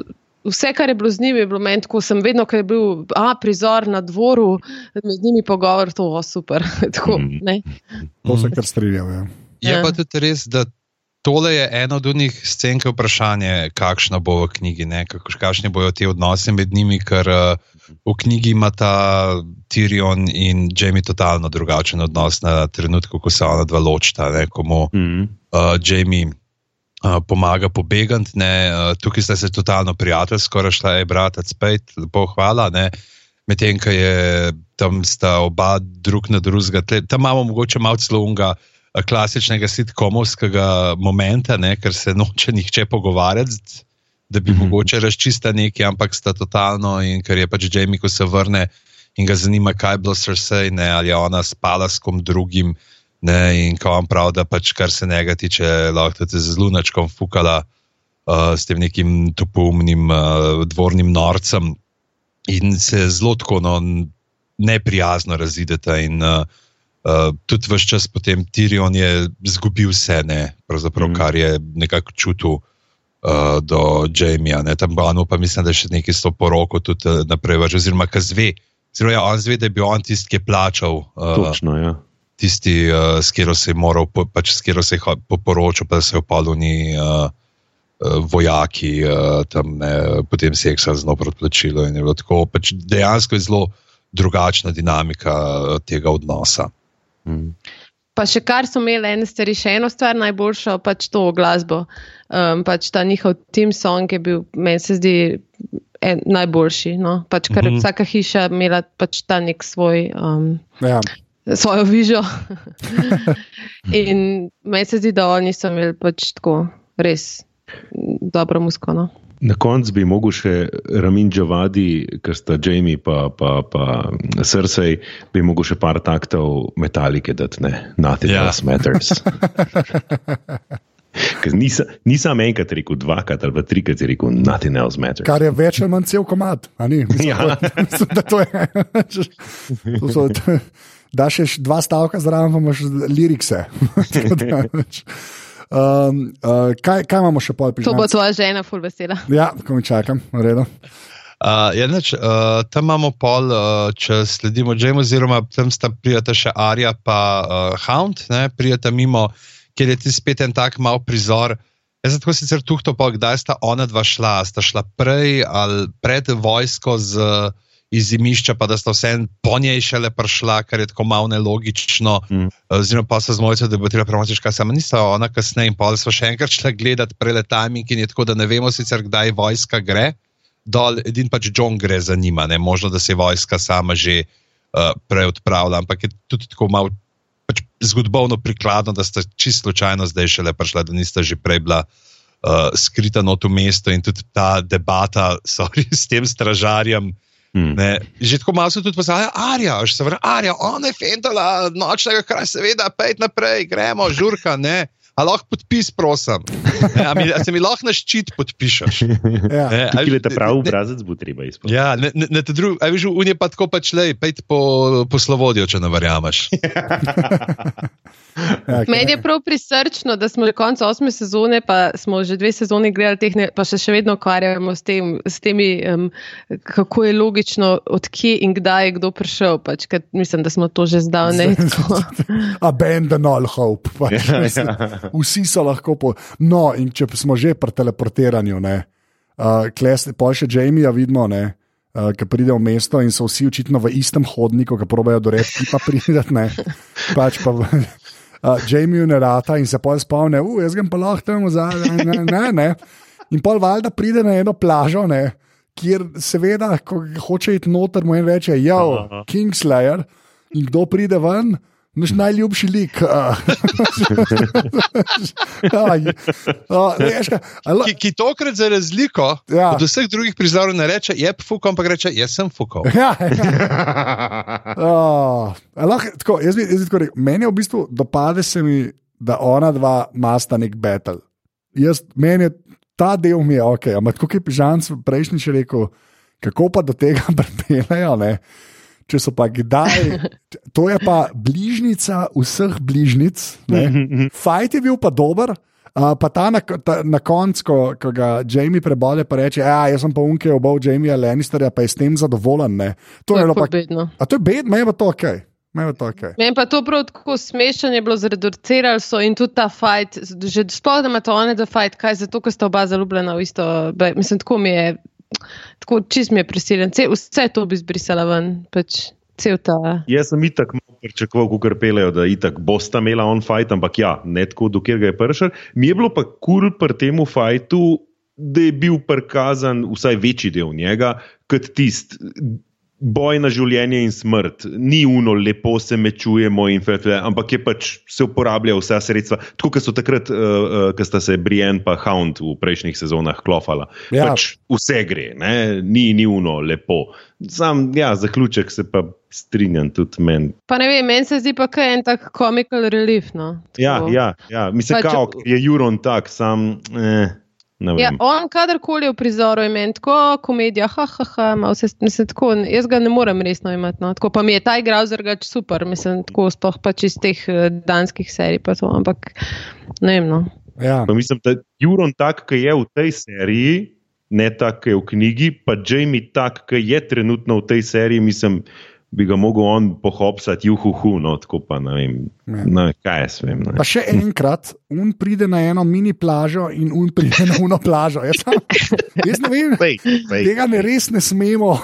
Speaker 1: vse, kar je bilo z njimi, je bilo meni tako, sem vedno, ko je bil a, prizor na dvoru, med njimi pogovor, to je super. tako,
Speaker 2: mhm. to se kar strinjam. Ja.
Speaker 3: Je pa tudi res, da tole je eno od njih scen, ki je vprašanje, kakšna bo v knjigi, kakšni bodo ti odnosi med njimi, ker uh, v knjigi ima ta Tyrion in Jamie totalno drugačen odnos na trenutku, ko se ona dva ločita, komu mm -hmm. uh, Jamie pomaga pobegati. Uh, tukaj ste se totalno prijateljsko, rašla je bratec spet, lepo hvala. Medtem, ko je tam sta oba drug na drugega, tam imamo mogoče malo slunga. Klasičnega sitkomovskega momenta, ne, ker se noče nihče pogovarjati, da bi mm -hmm. mogoče razčista nekaj, ampak sta totalno. In ker je pač Jamie, ko se vrne in ga zanima, kaj je bilo srce, ali je ona spala s kom drugim, uh, Ne, in ko vam pravi, da pač kar se njega tiče, lahko te z lunačkom fukala, uh, s tem nekim tupumnim uh, dvornim norcem in se zelo tako no, neprijazno razidete. In uh, uh, tudi vse čas potem Tirion je izgubil vse, ne, mm. kar je nekako čutil. Uh, do Jamija, tam Banu, pa mislim, da še nekaj s to poroko tudi uh, naprej, oziroma kazve. Zelo je ja, on zve, da je bil on tisti, ki je plačal.
Speaker 4: Uh, Točno, ja
Speaker 3: tisti, uh, s katero se je moral, pač s katero se je poporočil, pa se je opalili uh, uh, vojaki, uh, tam ne, potem seksa z novo odplačilo. Pač dejansko je zelo drugačna dinamika tega odnosa.
Speaker 1: Hmm. Pa še kar so imeli, ena stvar, še eno stvar najboljša, pač to glasbo. Um, pač ta njihov team song je bil, meni se zdi, en, najboljši. No? Pač, ker je mm -hmm. vsaka hiša imela pač ta nek svoj. Um, ja svojo vižo. in meni se zdi, da oni so imeli pač tako res dobro muskono.
Speaker 4: Na koncu bi mogel še Ramin Džavadi, ker sta Jamie pa, pa, pa Srsej, bi mogel še par taktov metalike dati, ne, nothing yeah. else matters. Nisem, nisem enkrat rekel, dvakrat ali trikrat rekel, nothing else matters.
Speaker 2: Kar je več ali manj cel komat, ali ne? Ja, mislim, da to je. to so, to, da še dva stavka zraven, pa imaš lirikse. um, uh, kaj, kaj imamo še pol
Speaker 1: prišlo? To bo tvoja žena, full vesela.
Speaker 2: Ja, ko mi čakam, v redu.
Speaker 3: Uh, jednač, uh, tam imamo pol, uh, če sledimo Jamesu, oziroma tam sta prijeta še Arja in uh, Hound, prijeta mimo, kjer je ti spet en tak mal prizor. Jaz sem tako sicer tuhto, pa kdaj sta ona dva šla, sta šla prej ali pred vojsko z. Uh, iz zimišča, pa da sta vse po njej šele prišla, kar je tako malo nelogično. Mm. Oziroma, pa so z mojco debatirali, premočiš, kaj sama nista ona kasneje. In pa smo še enkrat šli gledati preletajmi, ki je tako, da ne vemo sicer, kdaj vojska gre. dol, edin pač John gre za njima, ne možno, da se je vojska sama že uh, prej odpravila, ampak je tudi tako malo pač zgodovino prikladno, da sta čisto slučajno zdaj šele prišla, da nista že prej bila. Uh, skrita not v mestu in tudi ta debata sorry, s tem stražarjem. Hmm. Ne, že tako malo so tudi pozvali, Arja, že se vrne, Arja, ona je fentala, nočnega kraja, seveda, pej naprej, gremo, žurka, ne. A lahko podpis, prosim. Ne, a, mi, a se mi lahko na ščit podpišeš?
Speaker 2: Ja.
Speaker 3: Ne, a,
Speaker 4: Tukaj je ta pravi obrazec, bo treba izpolniti.
Speaker 3: Ja, ne, ne, ne te drugi, a veš, unije pa tako pač le, pejte po, po Slovodijo, če ne verjameš.
Speaker 2: Ja,
Speaker 1: Meni je prav prisrčno, da smo že konec osme sezone, pa smo že dve sezoni gledali teh, ne, pa še, še vedno ukvarjamo s, tem, s temi, um, kako je logično, odkje in kdaj je kdo prišel. Pač, ker mislim, da smo to že tako.
Speaker 2: Abandon all hope. Pač,
Speaker 4: Ja,
Speaker 2: mislim,
Speaker 4: ja.
Speaker 2: Vsi so lahko. Po... No, in če smo že pri teleportiranju, ne, uh, kles, pol še Jamija vidimo, ne. Uh, ki pride v mesto in so vsi očitno v istem hodniku, ki probejo do reda, ki pa pridete. Ne. Pač pa uh, Jamie ne rata in se pol spomne, uh, jaz grem pa lahko tam zadaj. Ne, ne, ne. In pol valjda pride na eno plažo, ne, kjer seveda, ko hoče iti noter, mu en reče,
Speaker 4: Aha.
Speaker 2: Kingslayer, in kdo pride ven. Naš najljubši lik. Aj, ah, veš la-
Speaker 3: Ki, ki tokrat za razliko
Speaker 2: Ja.
Speaker 3: od vseh drugih prizorov ne reče, je fukal, ampak reče, jaz sem fukal.
Speaker 2: Ja, ja. Oh, lahko, tako, jaz bi, jaz bi tako rekel, meni je v bistvu dopade se mi, da ona dva masta nek battle. Jaz, meni je ta del mi je ok, ampak kot je Pižanc prejšnjič rekel, kako pa do tega pripeljejo, ne? Če so pa kdaj, to je pa bližnica vseh bližnic. ne. Fajt je bil pa dober, uh, pa ta na, ta, na koncu, ko, ko ga Jamie prebode, pa reče: Ja, jaz sem pa unke obal Jamieja Lannisterja, pa je s tem zadovoljen. Ne. To je bilo pa.
Speaker 1: bedno.
Speaker 2: A to je bed, meni je pa to ok. Meni je pa to ok.
Speaker 1: Meni pa to prav tako smešno je bilo, zreducirali so in tudi ta fajt, že sploh da ima to one da fajt, kaj zato, ker sta oba zaljubljena v isto, mislim, tako mi je, tako čist mi je prisiljen, Vse, vse to bi zbrisala ven, pač cel ta.
Speaker 4: Jaz sem itak malo pričakoval, kako pelejo, da itak bosta imela on fight, ampak ja, ne tako, dokler ga je pršel. Mi je bilo pa kul cool pri tem fightu, da je bil prikazan vsaj večji del njega, kot tisti. Boj na življenje in smrt, ni uno, lepo se mečujemo, in fe, fe, ampak je pač se uporablja vsa sredstva. Tako kot so takrat, uh, uh, ko sta se Brian in Hound v prejšnjih sezonah klofala.
Speaker 2: Ja.
Speaker 4: Pač vse gre, ne? ni, ni uno, lepo. Sam, ja, zaključek se pa strinjam tudi meni.
Speaker 1: Pa ne vem, meni se zdi pa kaj en tak comical relief. No,
Speaker 4: Ja,
Speaker 1: Tako.
Speaker 4: ja, ja, mislim,
Speaker 1: Pač-
Speaker 4: kao, je Juron tak, sam. Eh,
Speaker 1: Ja, on, kadarkoli je v prizoru, je meni tako komedija, ha, ha, ha, malo vse, mislim, tako, jaz ga ne morem resno imeti. No. Tako pa mi je ta igra drugač super, mislim, tako sploh pač iz teh eh, danskih serij, pa to, ampak ne vem. No.
Speaker 2: Ja.
Speaker 4: Pa mislim, da Juron tak, ki je v tej seriji, ne tak, ki je v knjigi, pa Jamie tak, ki je trenutno v tej seriji, mislim, bi ga mogel on pohopsati, juhuhu, no, tako pa ne vem.
Speaker 2: Ja.
Speaker 4: Ne, kaj jaz vem. Ne.
Speaker 2: Pa še enkrat, un pride na eno mini plažo in un pride na uno plažo. Jaz, jaz ne vem,
Speaker 4: Sej, sej.
Speaker 2: tega ne res ne smemo.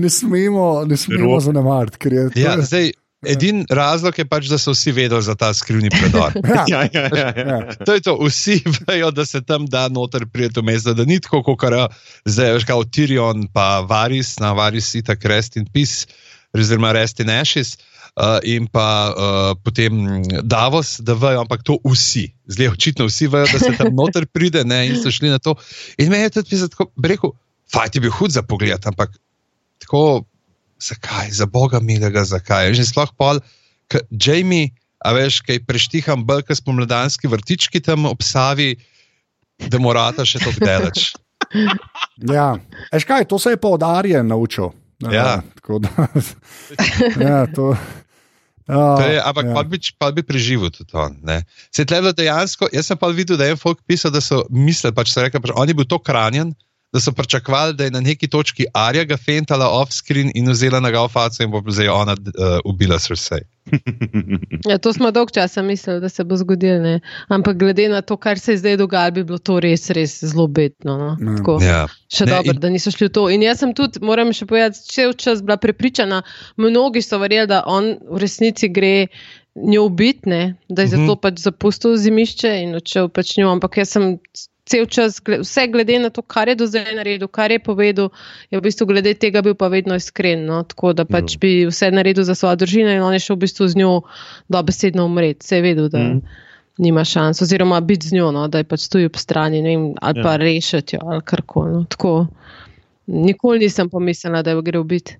Speaker 2: Ne smemo, ne smemo zanemariti, je.
Speaker 3: Ja, zdaj, edin razlog je pač, da so vsi vedeli za ta skrivni predor.
Speaker 2: ja,
Speaker 4: Ja, ja, ja, ja.
Speaker 2: ja.
Speaker 3: To je to, vsi vejo, da se tam da noter prijeti v mesto, da ni tako, kot je zdaj, veš, kot Tyrion, pa Varis, na Varis itak rest in peace, oziroma rest in ashes. Uh, in pa uh, potem Davos, da vejo, ampak to vsi, zdaj očitno vsi vejo, da se tam noter pride ne, in so šli na to. In meni je tudi pisati, tako, bi rekel, fajn je bil hud za pogled, ampak tako, zakaj, za Boga milega, zakaj. Že sploh pol, Jamie, a veš, kaj preštiham, brka spomladanski vrtički tam ob Savi, da morata še to delač.
Speaker 2: Ja. Eš kaj, to se je pa od Arije naučil.
Speaker 3: Ja.
Speaker 2: tako da, ja, to, ja,
Speaker 3: To je, ampak
Speaker 2: ja.
Speaker 3: ja. pa, bi, pa bi preživel tudi on. Se je tlelo dejansko, jaz sem pa videl, da je en folk pisal, da so mislili, pač so rekli, pač, on je bil to kranjen. Da so pričakovali, da je na neki točki Arja ga fentala off-screen in vzela na ga faco in bo zdaj ona uh, ubila Cersei.
Speaker 1: Ja, to smo dolg časa mislili, da se bo zgodilo, ne. ampak glede na to, kar se je zdaj dogajalo, bi bilo to res, res zelo betno. No.
Speaker 2: Ja.
Speaker 1: Tako.
Speaker 3: Ja.
Speaker 1: Še
Speaker 3: Ne,
Speaker 1: dobro,
Speaker 3: in-
Speaker 1: da niso šli v to. In jaz sem tudi, moram še povedati, cel čas bila prepričana, mnogi so verjeli, da on v resnici gre njo ubitne, da je
Speaker 3: Mhm.
Speaker 1: zato pač zapustil zimišče in odšel pač njo. Ampak jaz sem cel čas, vse glede na to, kar je do zdaj naredil, kar je povedal, je v bistvu glede tega bil pa vedno iskren. No? Tako da pač
Speaker 4: Mhm.
Speaker 1: bi vse naredil za svojo družino in on je šel v bistvu z njo dobesedno umreti. Se je vedel, da
Speaker 4: Mhm.
Speaker 1: nima šans, oziroma biti z njo, no? da je pač stoji ob strani vem, ali
Speaker 4: Ja.
Speaker 1: pa rešiti jo ali karkoli. No? Tako, Nikoli nisem pomislila, da jo gre ubiti.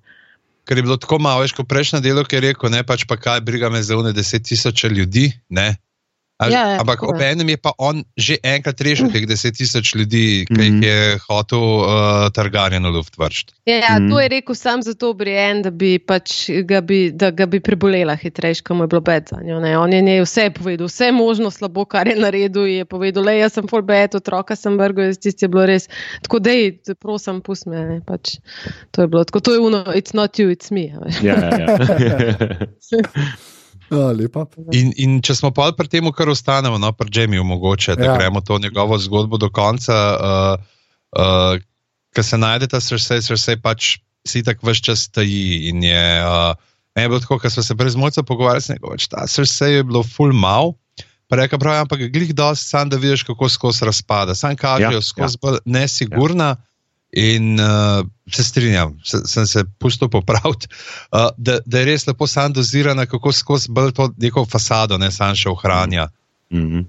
Speaker 3: Ker je bilo tako malo, veš, kot prejšnje delo, ki je rekel, ne pač pa kaj, briga me za une deset tisoč ljudi. Ne? A,
Speaker 1: Ja, ja,
Speaker 3: ampak ob enem je pa on že enkrat rešil teh deset tisoč ljudi, ki jih
Speaker 4: Mhm.
Speaker 3: je hotel uh, Targaryen v luft vršiti.
Speaker 1: Ja, ja,
Speaker 4: Mhm.
Speaker 1: to je rekel sam zato, Brian, da bi, pač ga bi, da ga bi prebolela hitreje, kot mu je bilo bed za njo. Ne. On je njej vse povedal, vse možno slabo, kar je naredil. Je povedal, le jaz sem full bed, otroka sem vrgel, jaz tisti je bilo res. Tako da, prosim, pust me. Ne, pač. To je bilo tako, to je uno, it's not you, it's me. a veš.
Speaker 4: Ja, ja, ja.
Speaker 2: Lepa.
Speaker 3: In, in če smo pa pri tem, kar ostanemo, no, pri Jamieju, mogoče, da
Speaker 2: Ja.
Speaker 3: gremo to njegovo zgodbo do konca, uh, uh, ki se najde ta srce, srce pač si tako vse čas stoji. In je, uh, je bilo tako, ker smo se brez mojca pogovarjali, sem rekel, pač ta srce je bilo full mal. Reka pravi, ampak glih dosti, sam da vidiš, kako skozi razpada. Sam kažejo,
Speaker 4: Ja,
Speaker 3: skozi ja. bolj nesigurna. Ja. In uh, se strinjam, se, sem se pustil popraviti, uh, da, da je res lepo sam dozirana, kako skozi bolj to neko fasado, ne sam še ohranja.
Speaker 4: Mhm.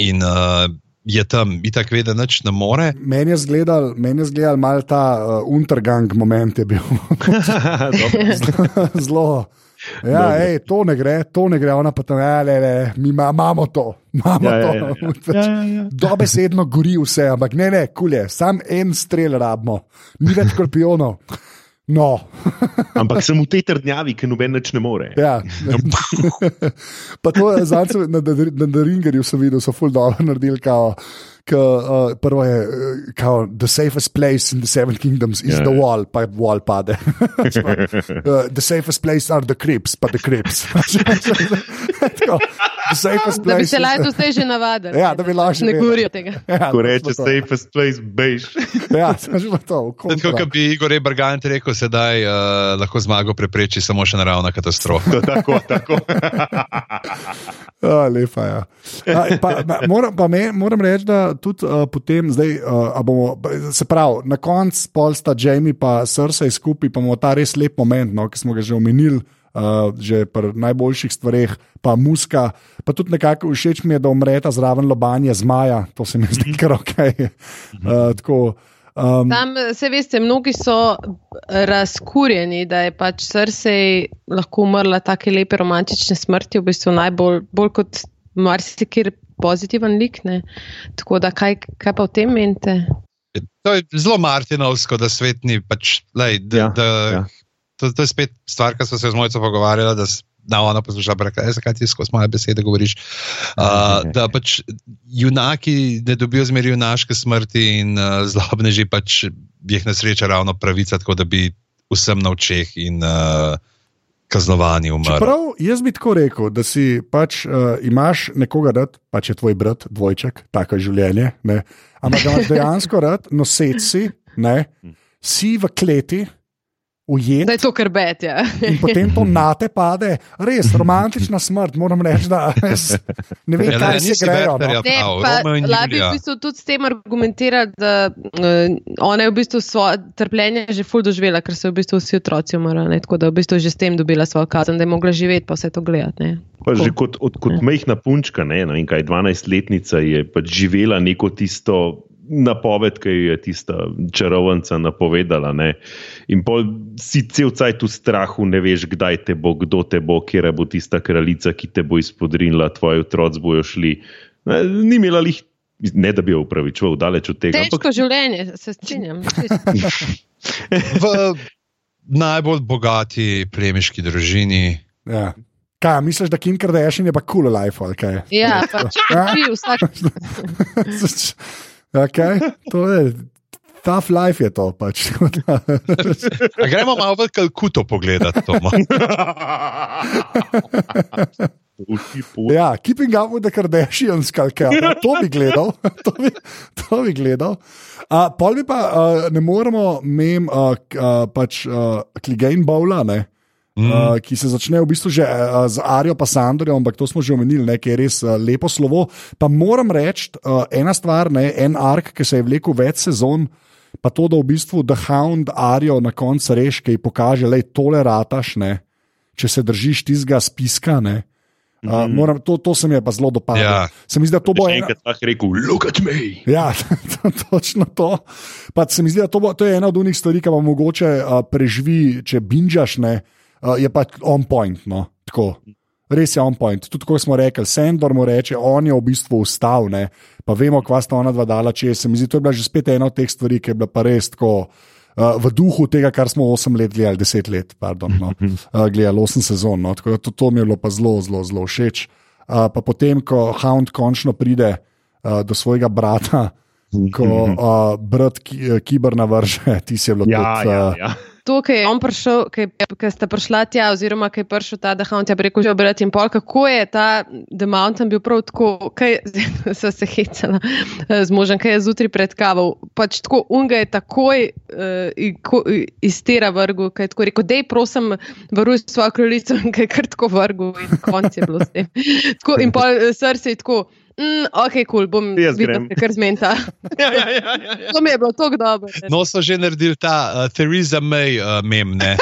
Speaker 3: In uh, je tam, itak ve, da nič ne more.
Speaker 2: Meni je zgledal, meni je zgledal mal ta uh, Untergang moment je bil zelo. Ja, ej, to ne gre, to ne gre, ona pa tam, ja, le, le, mi ima, imamo to, imamo
Speaker 4: Ja, ja,
Speaker 2: to.
Speaker 4: ja, ja. Ja, ja, ja.
Speaker 2: Dobesedno gori vse, ampak ne, ne, kulje, sam en strel rabimo, ni več škorpionov. No,
Speaker 4: Ampak sem v tej trdnjavi, ki noben več ne more.
Speaker 2: ja. pa to je zadnjič na, na, na, na Ringerju sem videl, so full dobro naredili. Kao, Ka, uh, prvo je, uh, kao, the safest place in the seven kingdoms is
Speaker 4: Ja,
Speaker 2: the
Speaker 4: ja.
Speaker 2: wall, pa je wall pade. uh, the safest place are the crypts, pa the crypts. Tako, the safest
Speaker 1: Da bi
Speaker 2: place.
Speaker 1: se lahko zdaj že navadili.
Speaker 2: Ja, da bi lahko že
Speaker 1: Ne govorijo tega.
Speaker 2: Ja,
Speaker 4: Ko reče safest place, bež.
Speaker 2: Ja, točno to.
Speaker 3: Tako kot bi Igor Ebergant rekel, sedaj uh, lahko zmago prepreči samo še naravna katastrofa.
Speaker 4: tako, tako.
Speaker 2: A, lepa. Ja. A, pa, ma, moram, pa me, moram reči, da tudi uh, potem, zdaj, uh, a bomo, se pravi, na koncu pol sta Jamie in Srsa skupaj, pa imamo ta res lep moment, no, ki smo ga že omenili. Uh, že pri najboljših stvareh, pa muska, pa tudi nekako všeč mi je, da umreta zraven lobanja zmaja, to se mi zdi kar ok. Uh, tako, um,
Speaker 1: Tam, se veste, mnogi so razkurjeni, da je pač srce lahko umrla tako lepe romantične smrti, v bistvu najbolj bolj kot marsikir pozitiven lik. Ne? Tako da, kaj, kaj pa v tem menite?
Speaker 3: To je zelo Martinovsko, da svet ni pač. Lej, da,
Speaker 4: Ja,
Speaker 3: da,
Speaker 4: ja.
Speaker 3: To, to je spet stvar, ki smo se z mojco pogovarjali. Da, da ona posluša, "Ej, zakaj ti skozi moje besede govoriš. Uh, da pač junaki ne dobijo zmeri junaške smrti in uh, zlobneži pač jih nesreča ravno pravica, tako da bi vsem na očeh in uh, kaznovani umrli.
Speaker 2: Čeprav jaz bi tako rekel, da si pač uh, imaš nekoga rad, pač je tvoj brat, dvojček, tako je življenje. Ne? Ampak ga imaš dejansko rad, nosec si, ne? si v kleti, ujet.
Speaker 1: Da je to krbet. Ja.
Speaker 2: In potem to na te pade, res romantična smrt, moram reči, da res, ne vem,
Speaker 3: Ja, ne,
Speaker 2: kaj se
Speaker 3: nisi
Speaker 2: grejo. No.
Speaker 1: Ne, pa
Speaker 3: Romeo in
Speaker 1: lahko bi
Speaker 3: Julija.
Speaker 1: v bistvu tudi s tem argumentirali, da uh, ona je v bistvu svoje trpljenje že ful doživela, ker so v bistvu vsi otroci umrli. Tako da je v bistvu že s tem dobila svojo kazen, da je mogla živeti pa vse to gledati. ne.
Speaker 4: Pa že kot, od, kot majhna punčka, ne, no, in kaj 12-letnica je pač živela neko tisto napoved, ki je tista čarovnica napovedala. Ne. In pol si cel cajt v strahu, ne veš, kdaj te bo, kdo te bo, kje bo tista kraljica, ki te bo izpodrinila, tvoji otroci bojo šli. Ne, Ni imela lih, ne da bi jo upravičeval, daleč od tega.
Speaker 1: Težko življenje, se strinjam.
Speaker 3: V najbolj bogati plemiški družini.
Speaker 2: Ja. Kaj, misliš, da Kim Kardashian je pa cool life ali kaj?
Speaker 1: Ja, pač ti vsak.
Speaker 2: okay, to je. Tough life je to pač.
Speaker 3: Gremo malo v Kalkuto pogledati,
Speaker 2: ja, keeping up with the Kardashians, kaj, to bi gledal. To bi, to bi gledal. Uh, pol bi pa uh, ne moremo mem, uh, uh, pač uh, Kligane Bowla, ne. Mm. Uh, ki se začne v bistvu že uh, z Arijo pa Sandorjem, ampak to smo že omenili, nekaj je res uh, lepo slovo. Pa moram reči, uh, ena stvar, ne, en ark, ki se je vlekel več sezon, pa to, da v bistvu The Hound Arijo na koncu reš, ki pokaže, da je tole rataš, ne, če se držiš tistega spiska. Ne, Uh,
Speaker 4: Mhm.
Speaker 2: moram, to, to se mi je pa zelo dopadlo.
Speaker 3: Ja.
Speaker 2: Se mi zdi, da to bo ena,
Speaker 4: enkrat lahko rekel, look at me.
Speaker 2: Ja, točno to. Pa se mi zdi, da to, bo, to je ena od unih stvari, ki pa mogoče uh, preživi, če binžaš, ne, uh, je pa on point. No, tako. Res je on point. Tudi ko smo rekli, Sandor mu reče, on je v bistvu ustal, ne, pa vemo, kva sta ona dva dala, če se mi zdi, to je bila že spet ena od teh stvari, ki je bila pa res tako. Uh, v duhu tega, kar smo 8 let gledali, 10 let, pardon, no, uh, gledali 8 sezon. No, tako da to, to mi je bilo pa zelo, zelo, zelo všeč. Uh, pa potem, ko Hound končno pride uh, do svojega brata, ko uh, brat ki, kiber navrže, ti si je bilo
Speaker 4: Ja,
Speaker 2: tudi.
Speaker 4: ja,
Speaker 2: Uh,
Speaker 4: ja.
Speaker 1: To, ki je on prišel, ki ste prišla tja, oziroma ki je prišel ta Dahoun, tja preko že obrati in pol, kako je ta The Mountain bil prav tako, kaj so se hecala eh, z možem, kaj je zjutraj pred kavo. Pač tako unga je takoj uh, iz tera vrgu, kaj je tako rekel, dej prosim, varuj svojo kraljico, kaj je kar tako vrgu in konc je bilo s tem. Tako, in pol eh, srce je tako. Mm, ok, kul, cool, bom
Speaker 4: Jaz
Speaker 1: videl, kar zmenta.
Speaker 4: Ja, ja, ja, ja, ja.
Speaker 1: To mi je bilo tako dobro.
Speaker 3: No, so že naredili ta uh, Theresa May uh, mem, ne?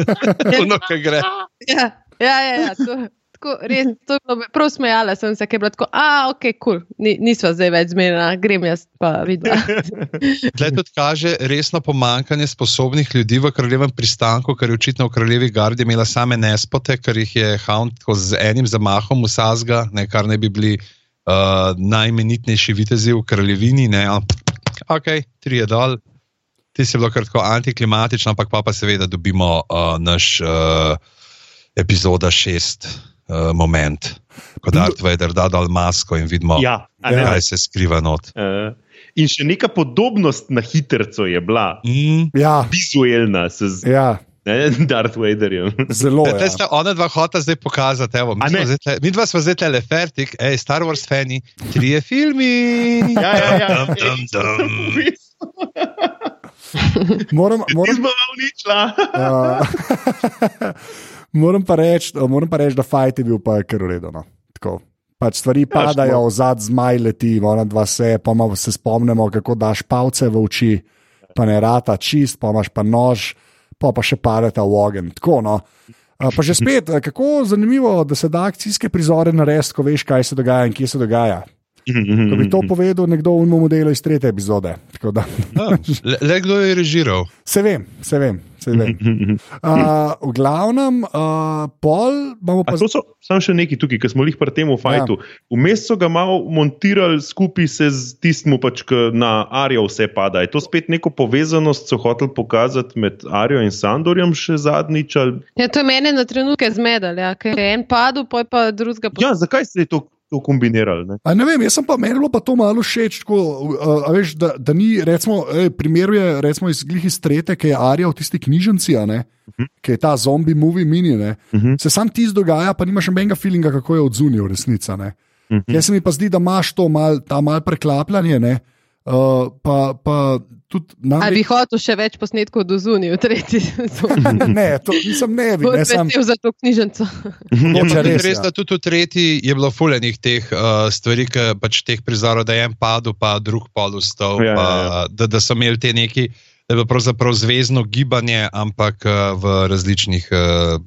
Speaker 3: Ono, ki gre.
Speaker 1: Ja, ja, ja, ja to, tako, res, to je bilo, prav smejala sem se, ker je bilo tako, a ok, kul, cool. Ni, nisva zdaj več zmerna, grem jaz pa videti.
Speaker 3: Tle tudi kaže resno pomankanje sposobnih ljudi v kraljevem pristanku, ker je očitno v kraljevi gardi imela same nespote, ker jih je Hound z enim zamahom usazga, ne, kar ne bi bili uh, najimenitnejši vitezi v kraljevini. Ne, ok, tri je dol. Ti si bilo kar tako antiklimatično, ampak pa, pa seveda dobimo uh, naš uh, epizoda šest uh, moment, ko Darth Vader da dol masko in vidimo,
Speaker 4: Ja, a ne,
Speaker 3: kaj se skriva not.
Speaker 4: Uh, in še neka podobnost na hitrco je bila,
Speaker 3: Mm.
Speaker 2: ja,
Speaker 4: vizualna, s z-
Speaker 2: ja,
Speaker 4: ne, Darth Vaderjem.
Speaker 2: zelo. Ja.
Speaker 3: ste ona dva hota zdaj pokazati. Evo, mi, smo zdaj tle, mi dva smo zdaj le fertik, ej, Star Wars fani, trije filmi.
Speaker 4: Ja, ja, ja.
Speaker 3: Dum, dum, dum.
Speaker 2: Moram, moram,
Speaker 4: uničila.
Speaker 2: uh, moram pa reči, moram pa reči, da fajt je bil pa kar uredno. Pač stvari padajo, zad zmaj leti, ona dva se, pa malo se spomnimo, kako daš palce v oči, pa ne rata čist, pa imaš pa nož, pa pa še padeta v ogen. Tako, no. Pa že spet, kako zanimivo, da se da akcijske prizore narediti, ko veš, kaj se dogaja in kje se dogaja. Ko bi to povedal nekdo v unmu modelu iz tretje epizode. Tako da,
Speaker 3: Ja, Le, le kdo je režiral?
Speaker 2: se vem, se vem. Se vem. Uh, v glavnem, uh, pol
Speaker 4: A
Speaker 2: pa
Speaker 4: so samo še neki tukaj, ki smo jih pri tem v fajtu. Vmes so ga malo montirali skupaj se z tistim, pač, ki na Arijo vse pada. Je to spet neko povezanost, so hoteli pokazati med Arijo in Sandorjem še zadnjič? Ali...
Speaker 1: Ja, to je mene na trenutke zmedal, ja, ker je en padel, pa je pa drugega.
Speaker 4: Ja, zakaj ste to, to kombinirali? Ne?
Speaker 2: A ne vem, jaz sem pa meni pa to malo všeč, tako, uh, a veš, da, da ni, recimo, ej, primer je recimo iz glih iz trete, ki je Arija v tisti knjižnici, a ne, ki je ta zombi movie mini, ne, se sam ti zdogaja, pa nimaš nobenega feelinga, kako je odzunil resnica, ne. Jaz se mi pa zdi, da imaš to mal, mal preklapljanje, ne, uh, pa, pa tudi nam.
Speaker 1: Ali bi hotel še več posnetkov do zunij, v tretji sezoni?
Speaker 2: Ne, to nisem ne bi,
Speaker 1: Bo
Speaker 2: ne sam.
Speaker 1: vesel za to knjižnico.
Speaker 3: Pa tudi
Speaker 2: res,
Speaker 3: res,
Speaker 2: ja.
Speaker 3: da tudi v tretji je bilo fuljenih teh uh, stvari, ki pač teh prizorov, da je en padel, pa drug pol vstal,
Speaker 4: Ja,
Speaker 3: pa,
Speaker 4: ja,
Speaker 3: Da, da so imeli te neki, da je bilo pravzaprav zvezdno gibanje, ampak uh, v različnih, uh,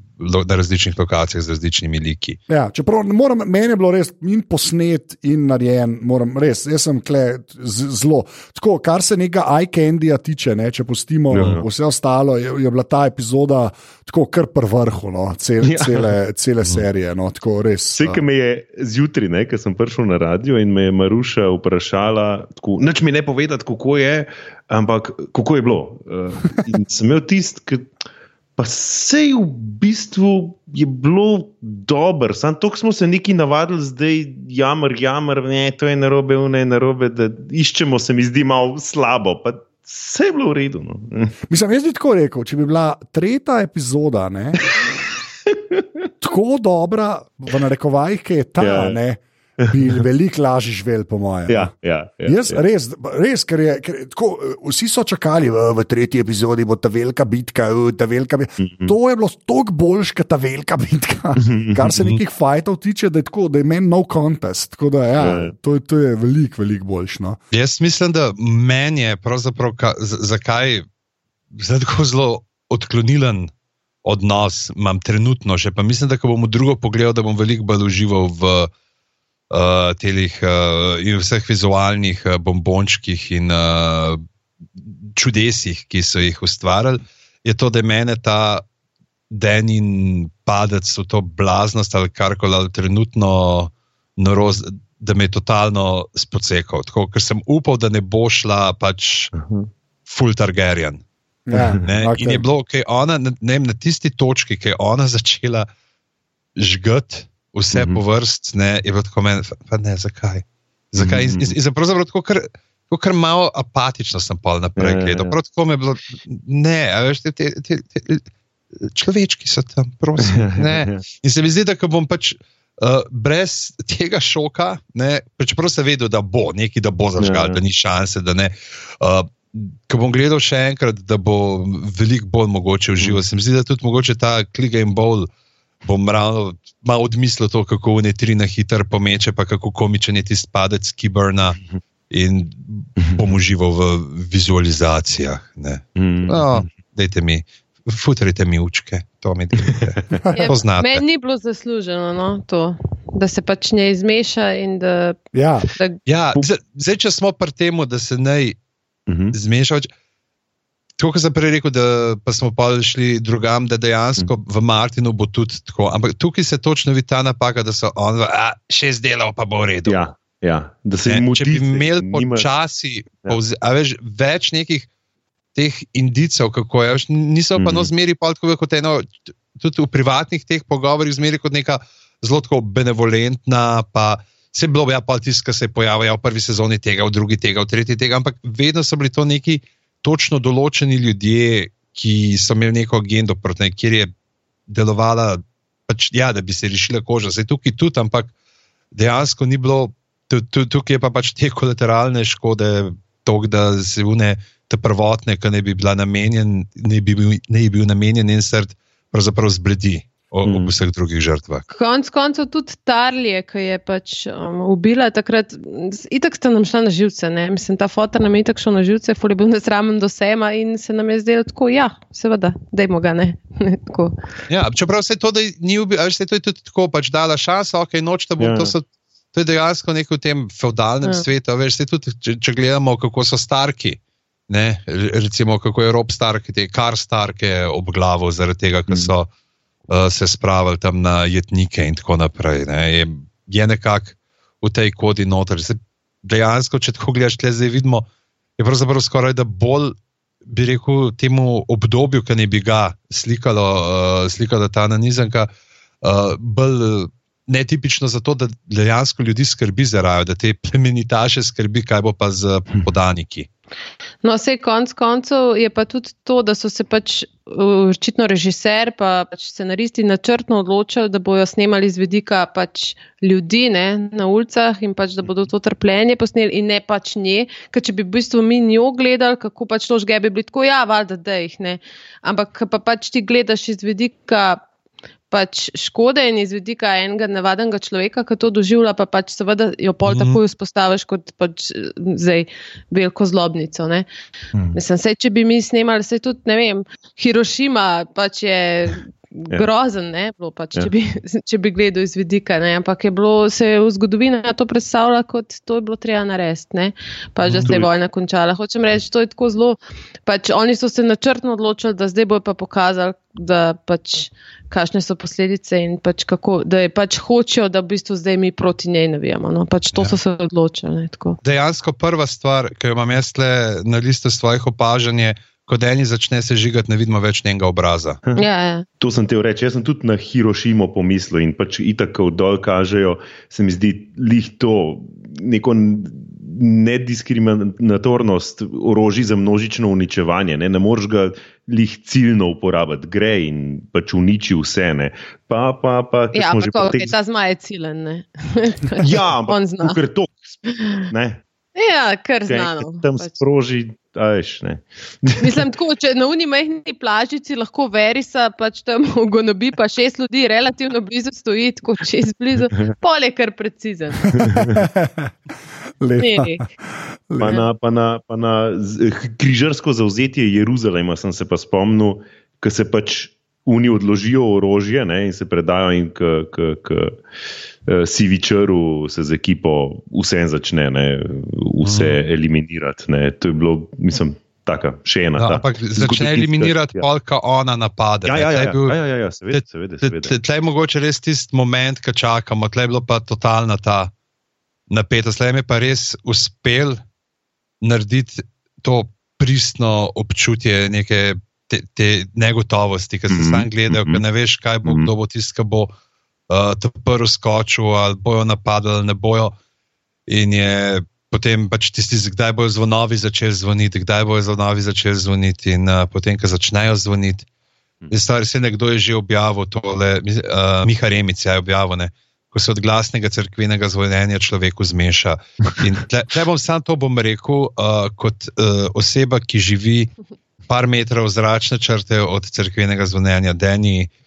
Speaker 3: na različnih lokacijah z različnimi liki.
Speaker 2: Ja, čeprav ne moram, meni je bilo res in posnet, in narejen, moram res, jaz sem kle zelo. Tako, kar se nekega iCandyja tiče, ne, če pustimo
Speaker 4: Ja,
Speaker 2: ja, vse ostalo, je, je bila ta epizoda tako kar pri vrhu no, cel,
Speaker 4: Ja.
Speaker 2: cele, cele serije. No, tako, res,
Speaker 4: Vse, ki me je zjutraj, ne, ko sem prišel na radio in me je Maruša vprašala, tako, nič mi ne povedati, kako je, ampak kako je bilo. Uh, in sem imel tisti, ki. Pa sej v bistvu je bilo dobro, samo to smo se neki navadili, zdaj jamr, jamr, ne, to je narobe, ne, narobe, da iščemo, se mi zdi malo slabo. Pa vse je bilo v redu. No.
Speaker 2: Mislim, jaz bi tako rekel, če bi bila tretja epizoda ne, tako dobra, v narekovajih, ki je ta,
Speaker 4: ja.
Speaker 2: ne, bi veliko lažje živel, po mojem.
Speaker 4: Ja, ja, ja,
Speaker 2: Jaz,
Speaker 4: ja.
Speaker 2: res, res, ker je, ker je tako, vsi so čakali v, v tretji epizodi, bo ta velika bitka. uh, Ta velika bitka. Mm -hmm. To je bilo toliko boljš, kot ta velika bitka, kar se nekih fajtov tiče, da je, tako, da je meni no contest. Tako Da, ja,
Speaker 4: Ja.
Speaker 2: to, to je veliko, veliko boljš. No.
Speaker 3: Jaz mislim, da meni je pravzaprav, ka, z- zakaj zdaj tako zelo odklonilen odnos imam trenutno, še pa mislim, da ko bom drugo pogledal, da bom veliko bolj užival v uh, telih uh, in vseh vizualnih uh, bombončkih in uh, čudesih, ki so jih ustvarjali, je to, da mene ta den in padec v to blaznost ali karkoli ali trenutno norost, da me je totalno spocekal. Tako, ker sem upal, da ne bo šla pač full Targaryen.
Speaker 2: Ja,
Speaker 3: Ne?
Speaker 2: okej.
Speaker 3: In je bilo, ki je ona na, ne, vem, na tisti točki, ki je ona začela žgati vse mm
Speaker 4: Mhm.
Speaker 3: -hmm. po vrst, ne, je bilo tako meni, pa- ne, zakaj. zakaj? In, in, in sem pravzaprav tako, kar, tako kar malo apatično sem pa naprej
Speaker 4: Ja, ja,
Speaker 3: gledal.
Speaker 4: ja.
Speaker 3: Prav tako me je bilo, ne, veš, te, te, te, te, človečki so tam, prosim. Ne. In se mi zdi, da bom pač. Uh, brez tega šoka, ne, čeprav sem vedel, da bo nekaj, da bo zažgal, da ni šanse. Da ne, uh, ko bom gledal še enkrat, da bo veliko bolj mogoče uživo.
Speaker 4: Mm.
Speaker 3: Se mi zdi, da tudi mogoče ta kliga in bolj bom ravno malo odmislil to, kako v netri na hiter pomeče, pa kako komičen je tisti padec kiberna in bom užival v vizualizacijah. Ne.
Speaker 4: Mm.
Speaker 3: No, dajte mi, futrite mi učke, to mi delite.
Speaker 1: Je,
Speaker 3: Poznate.
Speaker 1: meni ni bilo zasluženo, no, to, da se pač ne izmeša in da.
Speaker 2: Ja,
Speaker 1: da
Speaker 3: Ja, zdaj, če smo pri tem, da se naj
Speaker 4: Mhm.
Speaker 3: zmešaš. Tako kot sem prej rekel, da pa smo pa šli drugam, da dejansko v Martinu bo tudi tako. Ampak tukaj se točno vidi ta napaka, da so oni, a šest delov pa bo v redu.
Speaker 4: Ja, ja, da se jim
Speaker 3: če bi imeli počasi,
Speaker 4: Ja.
Speaker 3: povze- veš, več nekih teh indicov, kako je, veš, niso pa
Speaker 4: Mhm.
Speaker 3: no zmeri pa tako kot eno, tudi v privatnih teh pogovorih, zmeri kot neka zelo tako benevolentna, pa se je bilo, ja, pa tisto, ki se je pojavil ja, v prvi sezoni tega, v drugi tega, v tretji tega, ampak vedno so bili to neki točno določeni ljudje, ki so imeli neko agendo, proti, ne, kjer je delovala, pač, ja, da bi se rešila koža. Zdaj tukaj tudi, ampak dejansko ni bilo, tu, tu, tukaj je pa pač te kolateralne škode, to, da se une te prvotne, ki ne bi bila namenjen, ne bi bil, ne bi bil namenjen in srd, pravzaprav zbledi o,
Speaker 4: Mm.
Speaker 3: ob vseh drugih žrtvah.
Speaker 1: Konec koncev tudi Tarlije, ki je pač um, ubila takrat, itak sta nam šla na živce. Ne? Mislim, ta fotor nam je itak šel na živce, ful je bil nesramen do sema in se nam je zdelo tako, ja, seveda, dajmo ga ne. Tako.
Speaker 3: Ja, čeprav se to, da ni ubil, a veš, saj to je tudi tako, pač dala šanso, ok, noč te bom,
Speaker 4: Ja.
Speaker 3: to, so, to je dejansko nekaj v tem feudalnem
Speaker 1: Ja.
Speaker 3: ja. svetu. a Veš, tudi, če, če gledamo, kako so starki, ne, re- recimo, kako je rob stark, te kar starke ob glavo, zaradi tega, ker
Speaker 4: Mm.
Speaker 3: Uh, se spravili tam na jetnike in tako naprej. Ne, je je nekako v tej kodi noter. Zdaj, dejansko, če tako gledaš, tle zdaj vidimo, je pravzaprav skoraj da bolj. Bi rekel temu obdobju, ki ne bi ga slikalo, uh, slikala ta nanizanka, uh, bolj uh, netipično zato, da dejansko ljudi skrbi za rajo, da te plemenitaše skrbi, kaj bo pa z podaniki.
Speaker 1: No, vse konc koncev je pa tudi to, da so se pač očitno režiser pa pač scenaristi načrtno odločili, da bojo snemali z vidika pač ljudi ne, na ulicah in pač, da bodo to trpljenje posneli in ne pač nje. Ker če bi v bistvu mi njo gledali, kako pač to žge, bi bili tako, ja, valjda, da jih ne. Ampak pa pač ti gledaš iz vidika pač škode in iz vidika enega navadnega človeka, ki to doživlja, pa pač seveda jo pol mm. takoj vzpostaviš kot pač eh, zdaj veliko zlobnico. Ne?
Speaker 3: Hmm.
Speaker 1: Mislim, sej, če bi mi snemali, se tudi ne vem, Hirošima pač je. Grozen ne, bilo, pač,
Speaker 4: Ja.
Speaker 1: če, bi, če bi gledal iz vidika, ne, ampak je bilo, se je v zgodovini to predstavljalo kot to je bilo treba narediti, ne, pač, da se je vojna končala. Hočem reči, to je tako zelo, pač oni so se načrtno odločili, da zdaj bojo pa pokazali, da pač kakšne so posledice in pač kako, da je pač hočejo, da v bistvu zdaj mi proti njej navijamo. No, pač to
Speaker 3: Ja.
Speaker 1: ja. so se odločili. Ne, tako.
Speaker 3: Dejansko prva stvar, ki jo imam jaz tle na listu svojih opažanj, je, ko Deni začne se žigati, ne vidimo več njenega obraza.
Speaker 1: ja, ja.
Speaker 4: To sem te reči. Jaz sem tudi na Hirošimo pomislil in pač itak, ko dol kažejo, se mi zdi lih to neko nediskriminatornost orožij za množično uničevanje. Ne, ne moreš ga lih ciljno uporabiti, gre in pač uniči vse. Ne. Pa, pa, pa,
Speaker 1: Ja,
Speaker 4: smo
Speaker 1: ampak okay,
Speaker 4: potek-
Speaker 1: ta zmaj je cilen. Ne?
Speaker 4: Ja,
Speaker 1: On
Speaker 4: ampak
Speaker 1: zna.
Speaker 4: ker to. Ne,
Speaker 1: Ja, kar
Speaker 4: kaj
Speaker 1: znano.
Speaker 4: tam
Speaker 1: Pač.
Speaker 4: sproži, a veš. Ne.
Speaker 1: Mislim, tako, če na uni majhni plažici lahko verisa, pač tam v gonobi pa šest ljudi relativno blizu stoji, tako čez blizu, pol je kar precizen.
Speaker 4: Pa na, pa na, pa na križarsko zauzetje Jeruzalema sem se pa spomnil, ko se pač Uni odložijo orožje ne, in se predajo in k, k, k eh, Sivičaru se z ekipo vse začne, ne, vse eliminirati. Ne. To je bilo, mislim, taka, še ena.
Speaker 3: No,
Speaker 4: ta
Speaker 3: ampak začne eliminirati,
Speaker 4: ja.
Speaker 3: polka ona napade.
Speaker 4: Ja, ja, ja, ja,
Speaker 3: bil-
Speaker 4: ja, ja, ja, seveda, seveda, seveda.
Speaker 3: Tle je mogoče res tisti moment, ki čakamo, tle je bilo pa totalna ta napetost. Tle mi je pa res uspel narediti to pristno občutje neke te, te negotovosti, ki se
Speaker 4: Mhm,
Speaker 3: sam gledajo,
Speaker 4: mhm.
Speaker 3: ker ne veš, kaj bo,
Speaker 4: Mhm.
Speaker 3: kdo bo tisti, ki bo uh, to prvi skočil, ali bojo napadali, ali ne bojo. In je potem pač tisti, kdaj bojo zvonovi začeli zvoniti, kdaj bojo zvonovi začeli zvoniti, in uh, potem, ko začnejo zvoniti. Zdaj, stari se nekdo je že objavil tole, uh, Miha Remic je objavil, ne, ko se od glasnega crkvenega zvonjenja človeku zmeša. In tle, tle bom sam to bom rekel, uh, kot uh, oseba, ki živi par metrov zračne črte od crkvenega zvonjenja, Deni, je-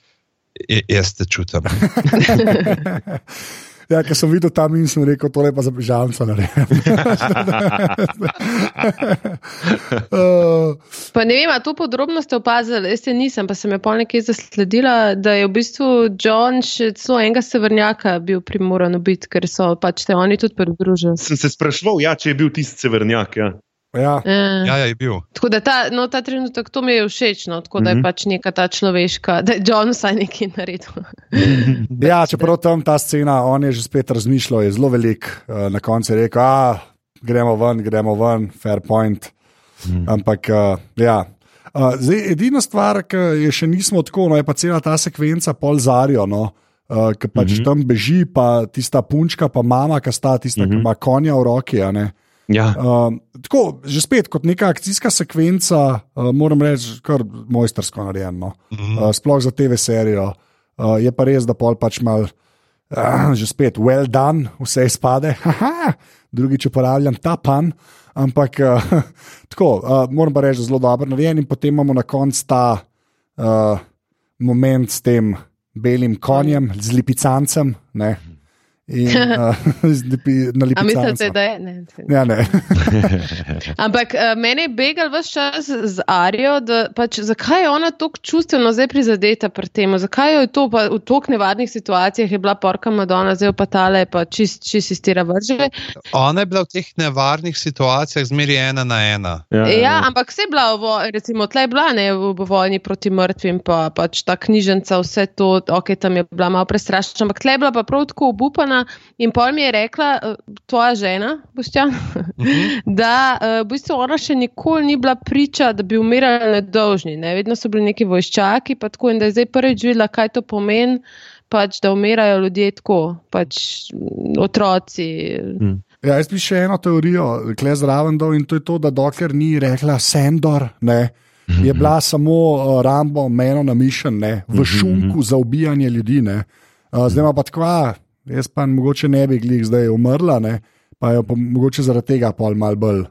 Speaker 3: jaz te čutim.
Speaker 2: Ja, ker sem videl tam in sem rekel, tole pa za naredim. uh,
Speaker 1: Pa ne vem, a to podrobno ste opazili, jaz se nisem, pa sem je pol nekje zasledila, da je v bistvu John še celo enega severnjaka bil primoran ubiti, ker so pač te oni tudi pridružili.
Speaker 4: Sem se sprašval, ja, če je bil tisti severnjak. Ja.
Speaker 2: Ja.
Speaker 1: Eh,
Speaker 3: Ja, ja, je bil.
Speaker 1: Tako da ta, no, ta trenutek to mi je všeč, no, tako da je
Speaker 4: Mhm.
Speaker 1: pač neka ta človeška, da je John vsaj nekaj naredil.
Speaker 2: ja, čeprav tam ta scena, on je že spet razmišljal, je zelo velik. Uh, na koncu je rekel, ah, gremo ven, gremo ven, fair point. Ampak, uh, ja. Uh, zdaj, edina stvar, ki je še nismo tako, no, je pa cela ta sekvenca pol zarijo. No. Uh, ki pač mm -hmm. tam beži, pa tista punčka, pa mama, ki sta tista, mm -hmm. ki ima konja v roki. a ne.
Speaker 4: Ja.
Speaker 2: Um, tako, že spet kot neka akcijska sekvenca, uh, moram reči, kar mojstersko narejeno.
Speaker 3: Mhm.
Speaker 2: Uh, sploh za TV serijo. Uh, je pa res, da pol pač mal, uh, že spet, well done, vse izpade. Haha, drugič uporabljam ta pan. Ampak uh, tako, uh, moram pa reči, da je zelo dobro narejen. In potem imamo na koncu ta uh, moment s tem belim konjem, z lipicancem. Ne? In, uh, na
Speaker 1: A mislite,
Speaker 2: lipicancu.
Speaker 1: da je? Ne.
Speaker 2: Ja, ne.
Speaker 1: Ampak uh, mene je begal vse čas z Arijo, da pač zakaj je ona tako čustveno zdaj prizadeta pri tem, zakaj jo je to pa v tako nevarnih situacijah je bila porka Madonna, zdaj pa tale pa čist, čist iz tira vrže.
Speaker 3: Ona je bila v teh nevarnih situacijah zmeri ena na ena.
Speaker 4: Ja,
Speaker 1: Ja, ampak vse je bila, v, vo- recimo, tle je bila ne, v, v vojni proti mrtvim, pa pač ta knjižnica, vse to, ok, tam je bila malo prestrašena, ampak tle je bila pa prav tako obupana in pol mi je rekla, eh, tvoja žena, Boštjan, da eh, v bistvu ona še nikoli ni bila priča, da bi umirali nedolžni. Ne? Vedno so bili neki vojščaki, pa tako in da je zdaj prvič videla, kaj to pomeni, pač, da umirajo ljudje tako, pač otroci.
Speaker 2: Ja, jaz bi še eno teorijo, kle zraven dol in to je to, da dokler ni rekla Sendor, ne, je bila samo uh, Rambo, meno na mišljen, ne, v šunku za ubijanje ljudi. Ne. Uh, zdaj pa tako, jaz pa mogoče ne bi glih zdaj umrla, ne, pa jo pa mogoče zaradi tega pol mal bolj.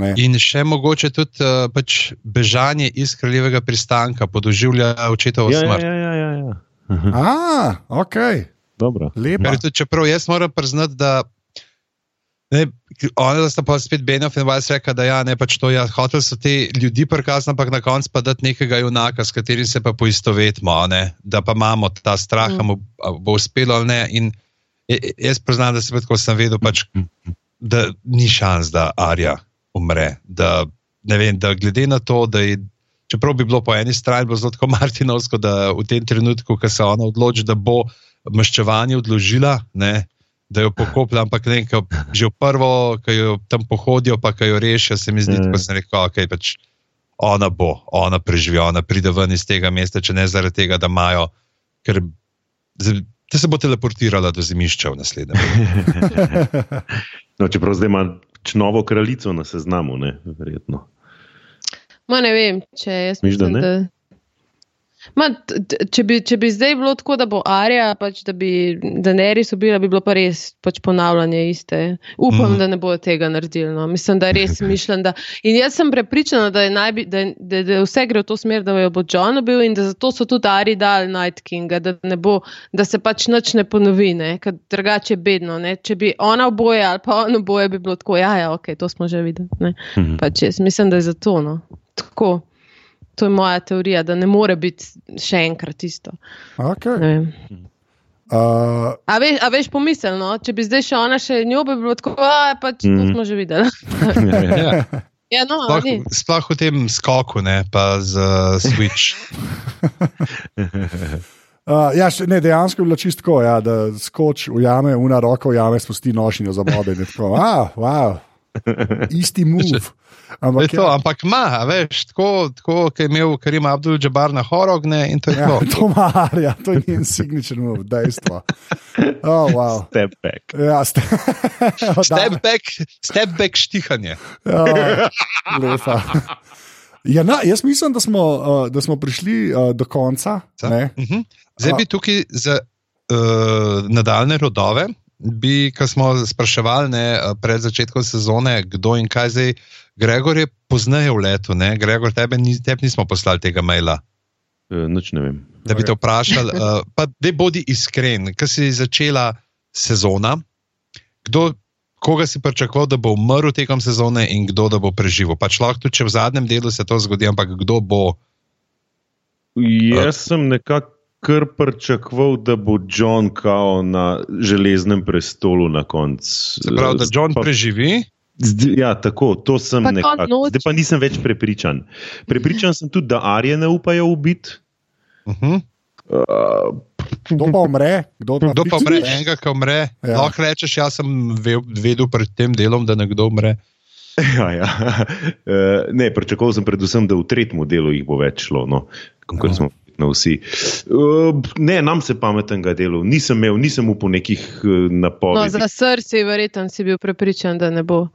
Speaker 2: Ne.
Speaker 3: In še mogoče tudi uh, pač bežanje iz kraljevega pristanka podoživlja očetovo
Speaker 4: ja, ja,
Speaker 3: smrt.
Speaker 4: ja, ja, ja, ja.
Speaker 2: A, ok,
Speaker 4: Dobro.
Speaker 2: lepo.
Speaker 3: Ker tudi, čeprav jaz moram priznati, da. Ne, Oni da sta pa spet Benjof in Vajs rekla, da ja, ne pač to, ja, hotel so te ljudi prikazati, ampak na koncu pa dati nekega junaka, s katerim se pa poistovetimo, a ne, da pa imamo ta strah,
Speaker 1: Mm.
Speaker 3: mm. bo, uspelo ali ne. In je- je- jaz priznam, da se tako sem vedel, pač, da ni šans, da Arja umre. Da, ne vem, da glede na to, da je. Čeprav bi bilo po eni strani bilo zelo tako Martinovsko, da v tem trenutku, ko se ona odloči, da bo maščevanje odložila, ne, da jo pokoplja, ampak ne, ko, že v prvo, ki jo tam pohodijo, pa ki jo rešijo, se mi zdi,
Speaker 4: Mm.
Speaker 3: da sem rekel, okay, pač ona bo, ona preživi, ona pride ven iz tega mesta, če ne zaradi tega, da imajo, ker da se bo teleportirala do zimišča v naslednjem.
Speaker 4: No, čeprav zdaj ima novo kraljico na seznamu, ne, verjetno.
Speaker 1: Ma ne vem, če jaz
Speaker 4: Misliš, da
Speaker 1: mislim,
Speaker 4: ne?
Speaker 1: da. Ma, če, bi, če bi zdaj bilo tako, da bo Arija, pač, da bi Daenerys ubila, bi bilo pa res pač ponavljanje iste. Upam, mm. da ne bodo tega naredili. No. Mislim, da res mišljam. Da... In jaz sem prepričana, da, najbi, da, da, da vse gre v to smer, da jo bo John ubil in da zato so tudi Ari dali Night Kinga, da, bo, da se pač nič ne ponovi, ne? ker drugače je bedno. Ne? Če bi ona oboje ali pa on oboje, bi bilo tako, ja, ja, ok, to smo že videli. Ne?
Speaker 4: Mhm.
Speaker 1: Pač jaz mislim, da je zato. No. Tako. To je moja teorija, da ne more biti še enkrat isto.
Speaker 2: Okay. Uh,
Speaker 1: A, veš, a veš, pomiselno, če bi zdaj še ona še njo, bi bilo tako, da pač, mm. to
Speaker 4: Mhm.
Speaker 1: smo že videli.
Speaker 3: Ja.
Speaker 1: ja, no,
Speaker 3: Sploh,
Speaker 1: ni.
Speaker 3: sploh v tem skoku, ne, pa z uh, Switch.
Speaker 2: Uh, ja, še, ne, dejansko je bilo čisto tako, ja, da skoč ujame, una roka ujame, spusti nošnjo za je Tako, ah, wow, isti move.
Speaker 3: Je
Speaker 2: Ampak,
Speaker 3: to, ampak ima, a veš, tako, tako kot je imel Karim Abdul Jabbar na Horogne in to je
Speaker 2: ja,
Speaker 3: to.
Speaker 2: to marja, to je njen signature move, dejstvo. Oh, wow.
Speaker 4: Step back.
Speaker 2: Ja, ste,
Speaker 3: Step back, step back štihanje.
Speaker 2: Ja, lepa. Ja, na, jaz mislim, da smo, uh, da smo prišli uh, do konca. Ne?
Speaker 3: Mhm. Zdaj bi tukaj za uh, nadaljne rodove, bi, ko smo spraševali ne, eh, pred začetkom sezone, kdo in kaj zdaj. Gregor je poznaje v letu, ne? Gregor, tebe, ni, tebe nismo poslali tega maila.
Speaker 4: Uh, Noč ne vem.
Speaker 3: Da bi te vprašali, uh, pa da bodi iskren, kaj si začela sezona, kdo, koga si pričakoval, da bo umrl tekom sezone in kdo da bo preživel. Pač lahko tudi, če v zadnjem delu se to zgodi, ampak kdo bo.
Speaker 4: Jaz sem nekako kar pričakoval, da bo John kao na železnem prestolu na koncu.
Speaker 3: Se pravi, da John
Speaker 4: Pa-
Speaker 3: preživi.
Speaker 4: Zdi, ja, tako, to sem nekako. Zdaj pa nisem več prepričan. Prepričan sem tudi, da Arije ne upajo ubiti.
Speaker 3: Uh -huh.
Speaker 4: Uh,
Speaker 2: Kdo pa umre? Kdo,
Speaker 3: Kdo pa umre, enega, ki umre.
Speaker 2: Ja.
Speaker 3: Ja. Lahko rečeš, jaz sem ve- vedel pred tem delom, da nekdo umre.
Speaker 4: ja, ja. Uh, ne, pričakoval sem predvsem, da v tretjem delu jih bo več šlo, no, kot smo na vsi. Uh, ne, nam se pametnega delu, nisem imel, nisem upal nekih uh,
Speaker 1: No,
Speaker 4: napovedi.
Speaker 1: za srce, verjetno si bil prepričan, da ne bo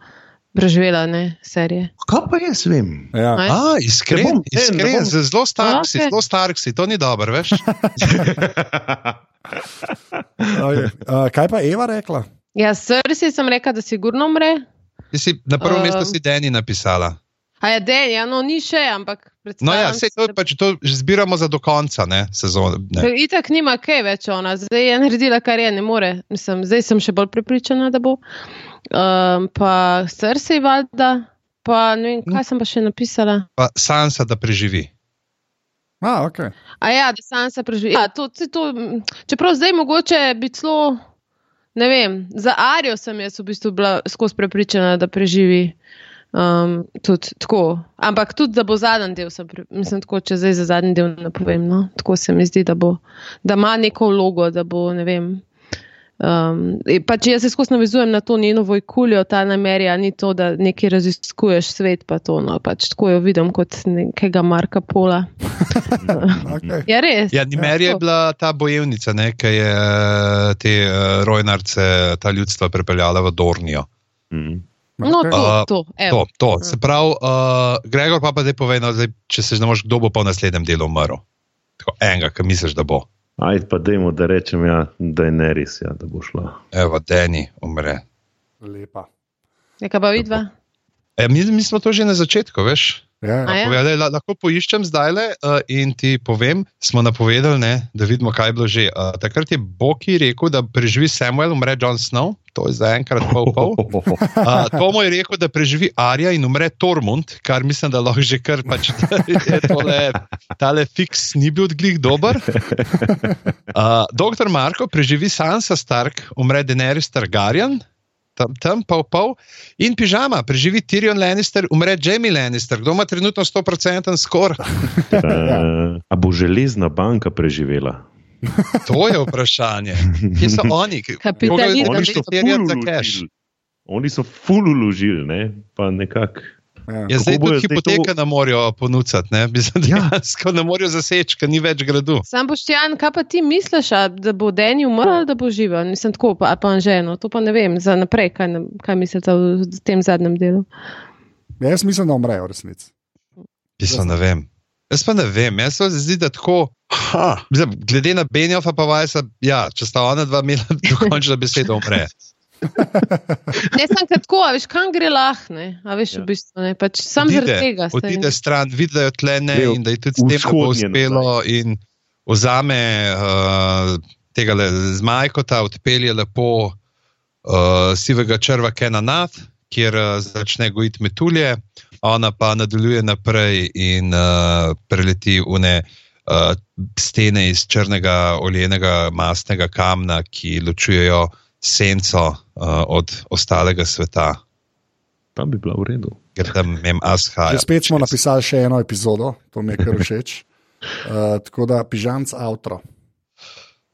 Speaker 1: preživela ne, serije.
Speaker 4: Kaj pa jaz vem?
Speaker 2: Ja.
Speaker 3: A,
Speaker 4: Ne
Speaker 3: iskren,
Speaker 4: bom, ne, ne
Speaker 3: iskren,
Speaker 4: bom.
Speaker 3: zelo stark si,
Speaker 1: Okej.
Speaker 3: zelo stark si, to ni dobro, veš.
Speaker 2: Okay. Uh, kaj pa Eva rekla?
Speaker 1: Ja, srce sem rekel, da sigurno umre.
Speaker 3: Ti si na prvem
Speaker 1: Um.
Speaker 3: mestu si Deni napisala.
Speaker 1: A je den, ja, no ni še, ampak
Speaker 3: No ja,
Speaker 1: predstavljam
Speaker 3: vse to,
Speaker 1: da-
Speaker 3: pač to že zbiramo za do konca ne, sezone. Ne.
Speaker 1: Itak nima kaj več ona, zdaj je naredila, kar je, ne more. Mislim, zdaj sem še bolj prepričana, da bo. Um, pa srce, valjda, pa ne vem, kaj sem pa še napisala.
Speaker 3: Pa Sansa, da preživi.
Speaker 2: A, okay.
Speaker 1: A ja, da sam se preživi. Ja, to, to, to, čeprav zdaj mogoče bi celo, ne vem, za Arijo sem jaz v bistvu bila skozi prepričana, da preživi. Um, tudi tako. Ampak tudi, da bo zadnji del, sem pri, mislim, tako, če zdaj za zadnji del ne povem. No? Tako se mi zdi, da, bo, da ima neko vlogo, da bo ne vem. Um, in pač jaz se skozi navezujem na to njeno vojkuljo, ta namerja ni to, da nekaj raziskuješ svet, pa to. No, pač tako jo vidim kot nekega Marka Pola.
Speaker 2: Okay.
Speaker 1: Ja, res.
Speaker 3: Ja, Nimer je
Speaker 1: tako.
Speaker 3: bila ta bojevnica, ne, ki je te uh, rojnarce, ta ljudstva pripeljala v Dornijo.
Speaker 4: Mhm.
Speaker 1: No,
Speaker 2: Okay.
Speaker 1: to,
Speaker 3: Uh,
Speaker 1: to,
Speaker 3: To, to. Se pravi, uh, Gregor pa, pa zdaj pove, no, zdaj, če se ne moreš, kdo bo pa v naslednjem delu umrl. Tako enega, ki misliš, da bo.
Speaker 4: Ajde pa dajmo, da rečem, ja, da je ne res, ja, da bo šla.
Speaker 3: Evo, Deni umre.
Speaker 2: Lepa.
Speaker 1: Neka pa vidva.
Speaker 3: E, mi, mi smo to že na začetku, veš?
Speaker 2: Ja.
Speaker 1: Ja?
Speaker 3: Povedali, la, lahko poiščem zdaj le uh, in ti povem, smo napovedali, ne, da vidimo, kaj je bilo že. Uh, takrat je Boki rekel, da preživi Samuel, umre Jon Snow, to je zaenkrat pol pol. Uh, Tomo je rekel, da preživi Arja in umre Tormund, kar mislim, da lahko že kar pač je tole, tale fiks ni bil glih dober. Uh, Doktor Marko preživi Sansa Stark, umre Daenerys Targaryen. Tam, tam pol pol. In pižama, preživi Tyrion Lannister, umre Jamie Lannister, kdo ima trenutno 100% skor.
Speaker 4: Uh, a bo železna banka preživela?
Speaker 3: To je vprašanje. Kje so oni?
Speaker 4: Oni
Speaker 3: Oni
Speaker 4: so
Speaker 3: so terjati za
Speaker 4: ful
Speaker 3: cash.
Speaker 4: Oni so ful uložili, ne? pa nekako.
Speaker 2: Ja.
Speaker 3: Ja, zdaj tudi
Speaker 4: zdaj
Speaker 3: hipoteke
Speaker 4: to-
Speaker 3: na morajo ponuditi,
Speaker 4: Ja.
Speaker 3: ne morajo zaseči, ker ni več gradu.
Speaker 1: Sam boštjan, kaj pa ti misliš, a, da bo Deni umrl ali da bo živel? Nisem tako, pa, pa Anženo, to pa ne vem, za naprej, kaj, ne- kaj mislite v tem zadnjem delu.
Speaker 2: Ja, jaz mislim, da umrejo resnici.
Speaker 3: Mislim, ne vem. Jaz pa ne vem, jaz se zdi, da tako.
Speaker 4: Ha,
Speaker 3: Mislim, glede na Benjofa, pa Vajsa, ja, če sta ona dva imela dokončna beseda, umre.
Speaker 1: Ne, sem kratko, a veš, kam gre lahne, a veš,
Speaker 4: Ja.
Speaker 1: v bistvu ne, pač sam zaradi tega.
Speaker 3: odide stran, vidi, da jo tle ne
Speaker 4: v-
Speaker 3: in da ji tudi s tem
Speaker 4: vzhodnje
Speaker 3: uspelo in vzame uh, tega zmajkota, odpelje lepo uh, sivega črva Kena Nath, kjer uh, začne gojiti metulje, ona pa nadaljuje naprej in uh, preleti une. Uh, stene iz črnega oljenega mastnega kamna, ki ločujejo senco uh, od ostalega sveta,
Speaker 4: ta bi bila v redu.
Speaker 3: ker tam mem ashaja.
Speaker 2: Že spet smo napisali še eno epizodo, to mi je kar všeč. Uh, tako da, pižamc avtro.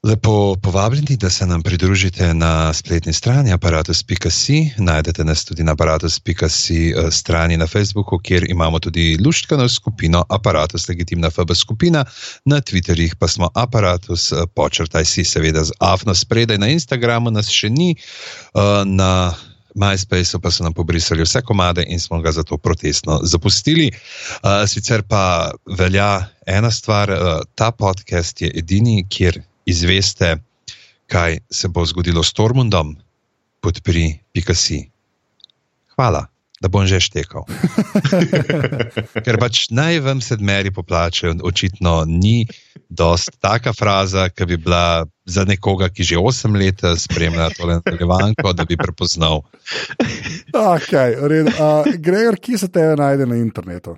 Speaker 3: Lepo povabljeni, da se nam pridružite na spletni strani aparatus.si. Najdete nas tudi na aparatus.si eh, strani na Facebooku, kjer imamo tudi luštkano skupino Aparatus Legitimna FB skupina, na Twitterjih pa smo aparatus, eh, počrtaj si seveda z afno spredaj, na Instagramu nas še ni, eh, na MySpaceu pa so nam pobrisali vse komade in smo ga zato protestno zapustili. Sicer pa velja ena stvar, ta podcast je edini, kjer izveste, kaj se bo zgodilo s Tormundom, podpri Pikasi. Hvala, da bom že štekal. Ker pač naj vam sedmeri poplačajo, očitno ni dost taka fraza, ki bi bila za nekoga, ki že osem let spremlja tole nadaljevanko, da bi prepoznal.
Speaker 2: Okay, uh, Gregor, kje se tebe najde na internetu?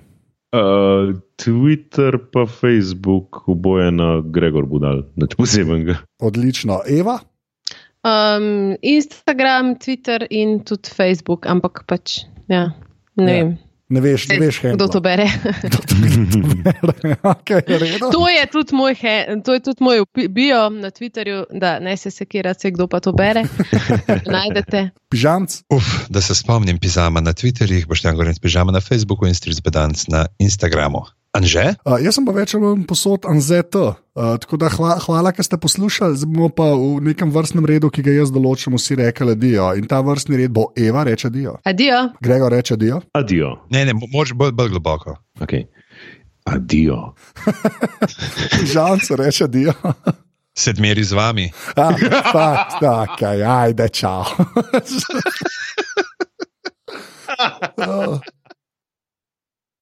Speaker 4: Uh, Twitter pa Facebook, oboje na Gregor Budal, nič posebnega.
Speaker 2: Odlično. Eva?
Speaker 1: Um, Instagram, Twitter in tudi Facebook, ampak pač, ja, ne
Speaker 2: Ja.
Speaker 1: vem.
Speaker 2: Ne veš, ne veš,
Speaker 1: Kdo to bere?
Speaker 2: okay, redo.
Speaker 1: to, je tudi moj he, to je tudi moj bio na Twitterju, da ne se sekirate, kdo pa to bere. Najdete.
Speaker 2: Pižamc,
Speaker 3: Uf, da se spomnim pizama na Twitterjih, boš tam govoril pizama na Facebooku in stric bedanc na Instagramu. Anže?
Speaker 2: Uh, jaz sem pa več ali manj posod Anzet. Uh, tako da hva, hvala, ker ste poslušali. Zdaj bomo pa v nekem vrstnem redu, ki ga jaz določim, vsi rekli dio. In ta vrstni red bo Eva reče dio,
Speaker 1: Adijo.
Speaker 2: Gregor reče dio,
Speaker 4: Adijo.
Speaker 3: Ne, ne, moč bolj, bolj globoko.
Speaker 4: Okay. Adijo.
Speaker 2: Pižamc reče dio.
Speaker 3: Sedmeri z vami.
Speaker 2: Ah, fakt, okay, ajde, čau. oh.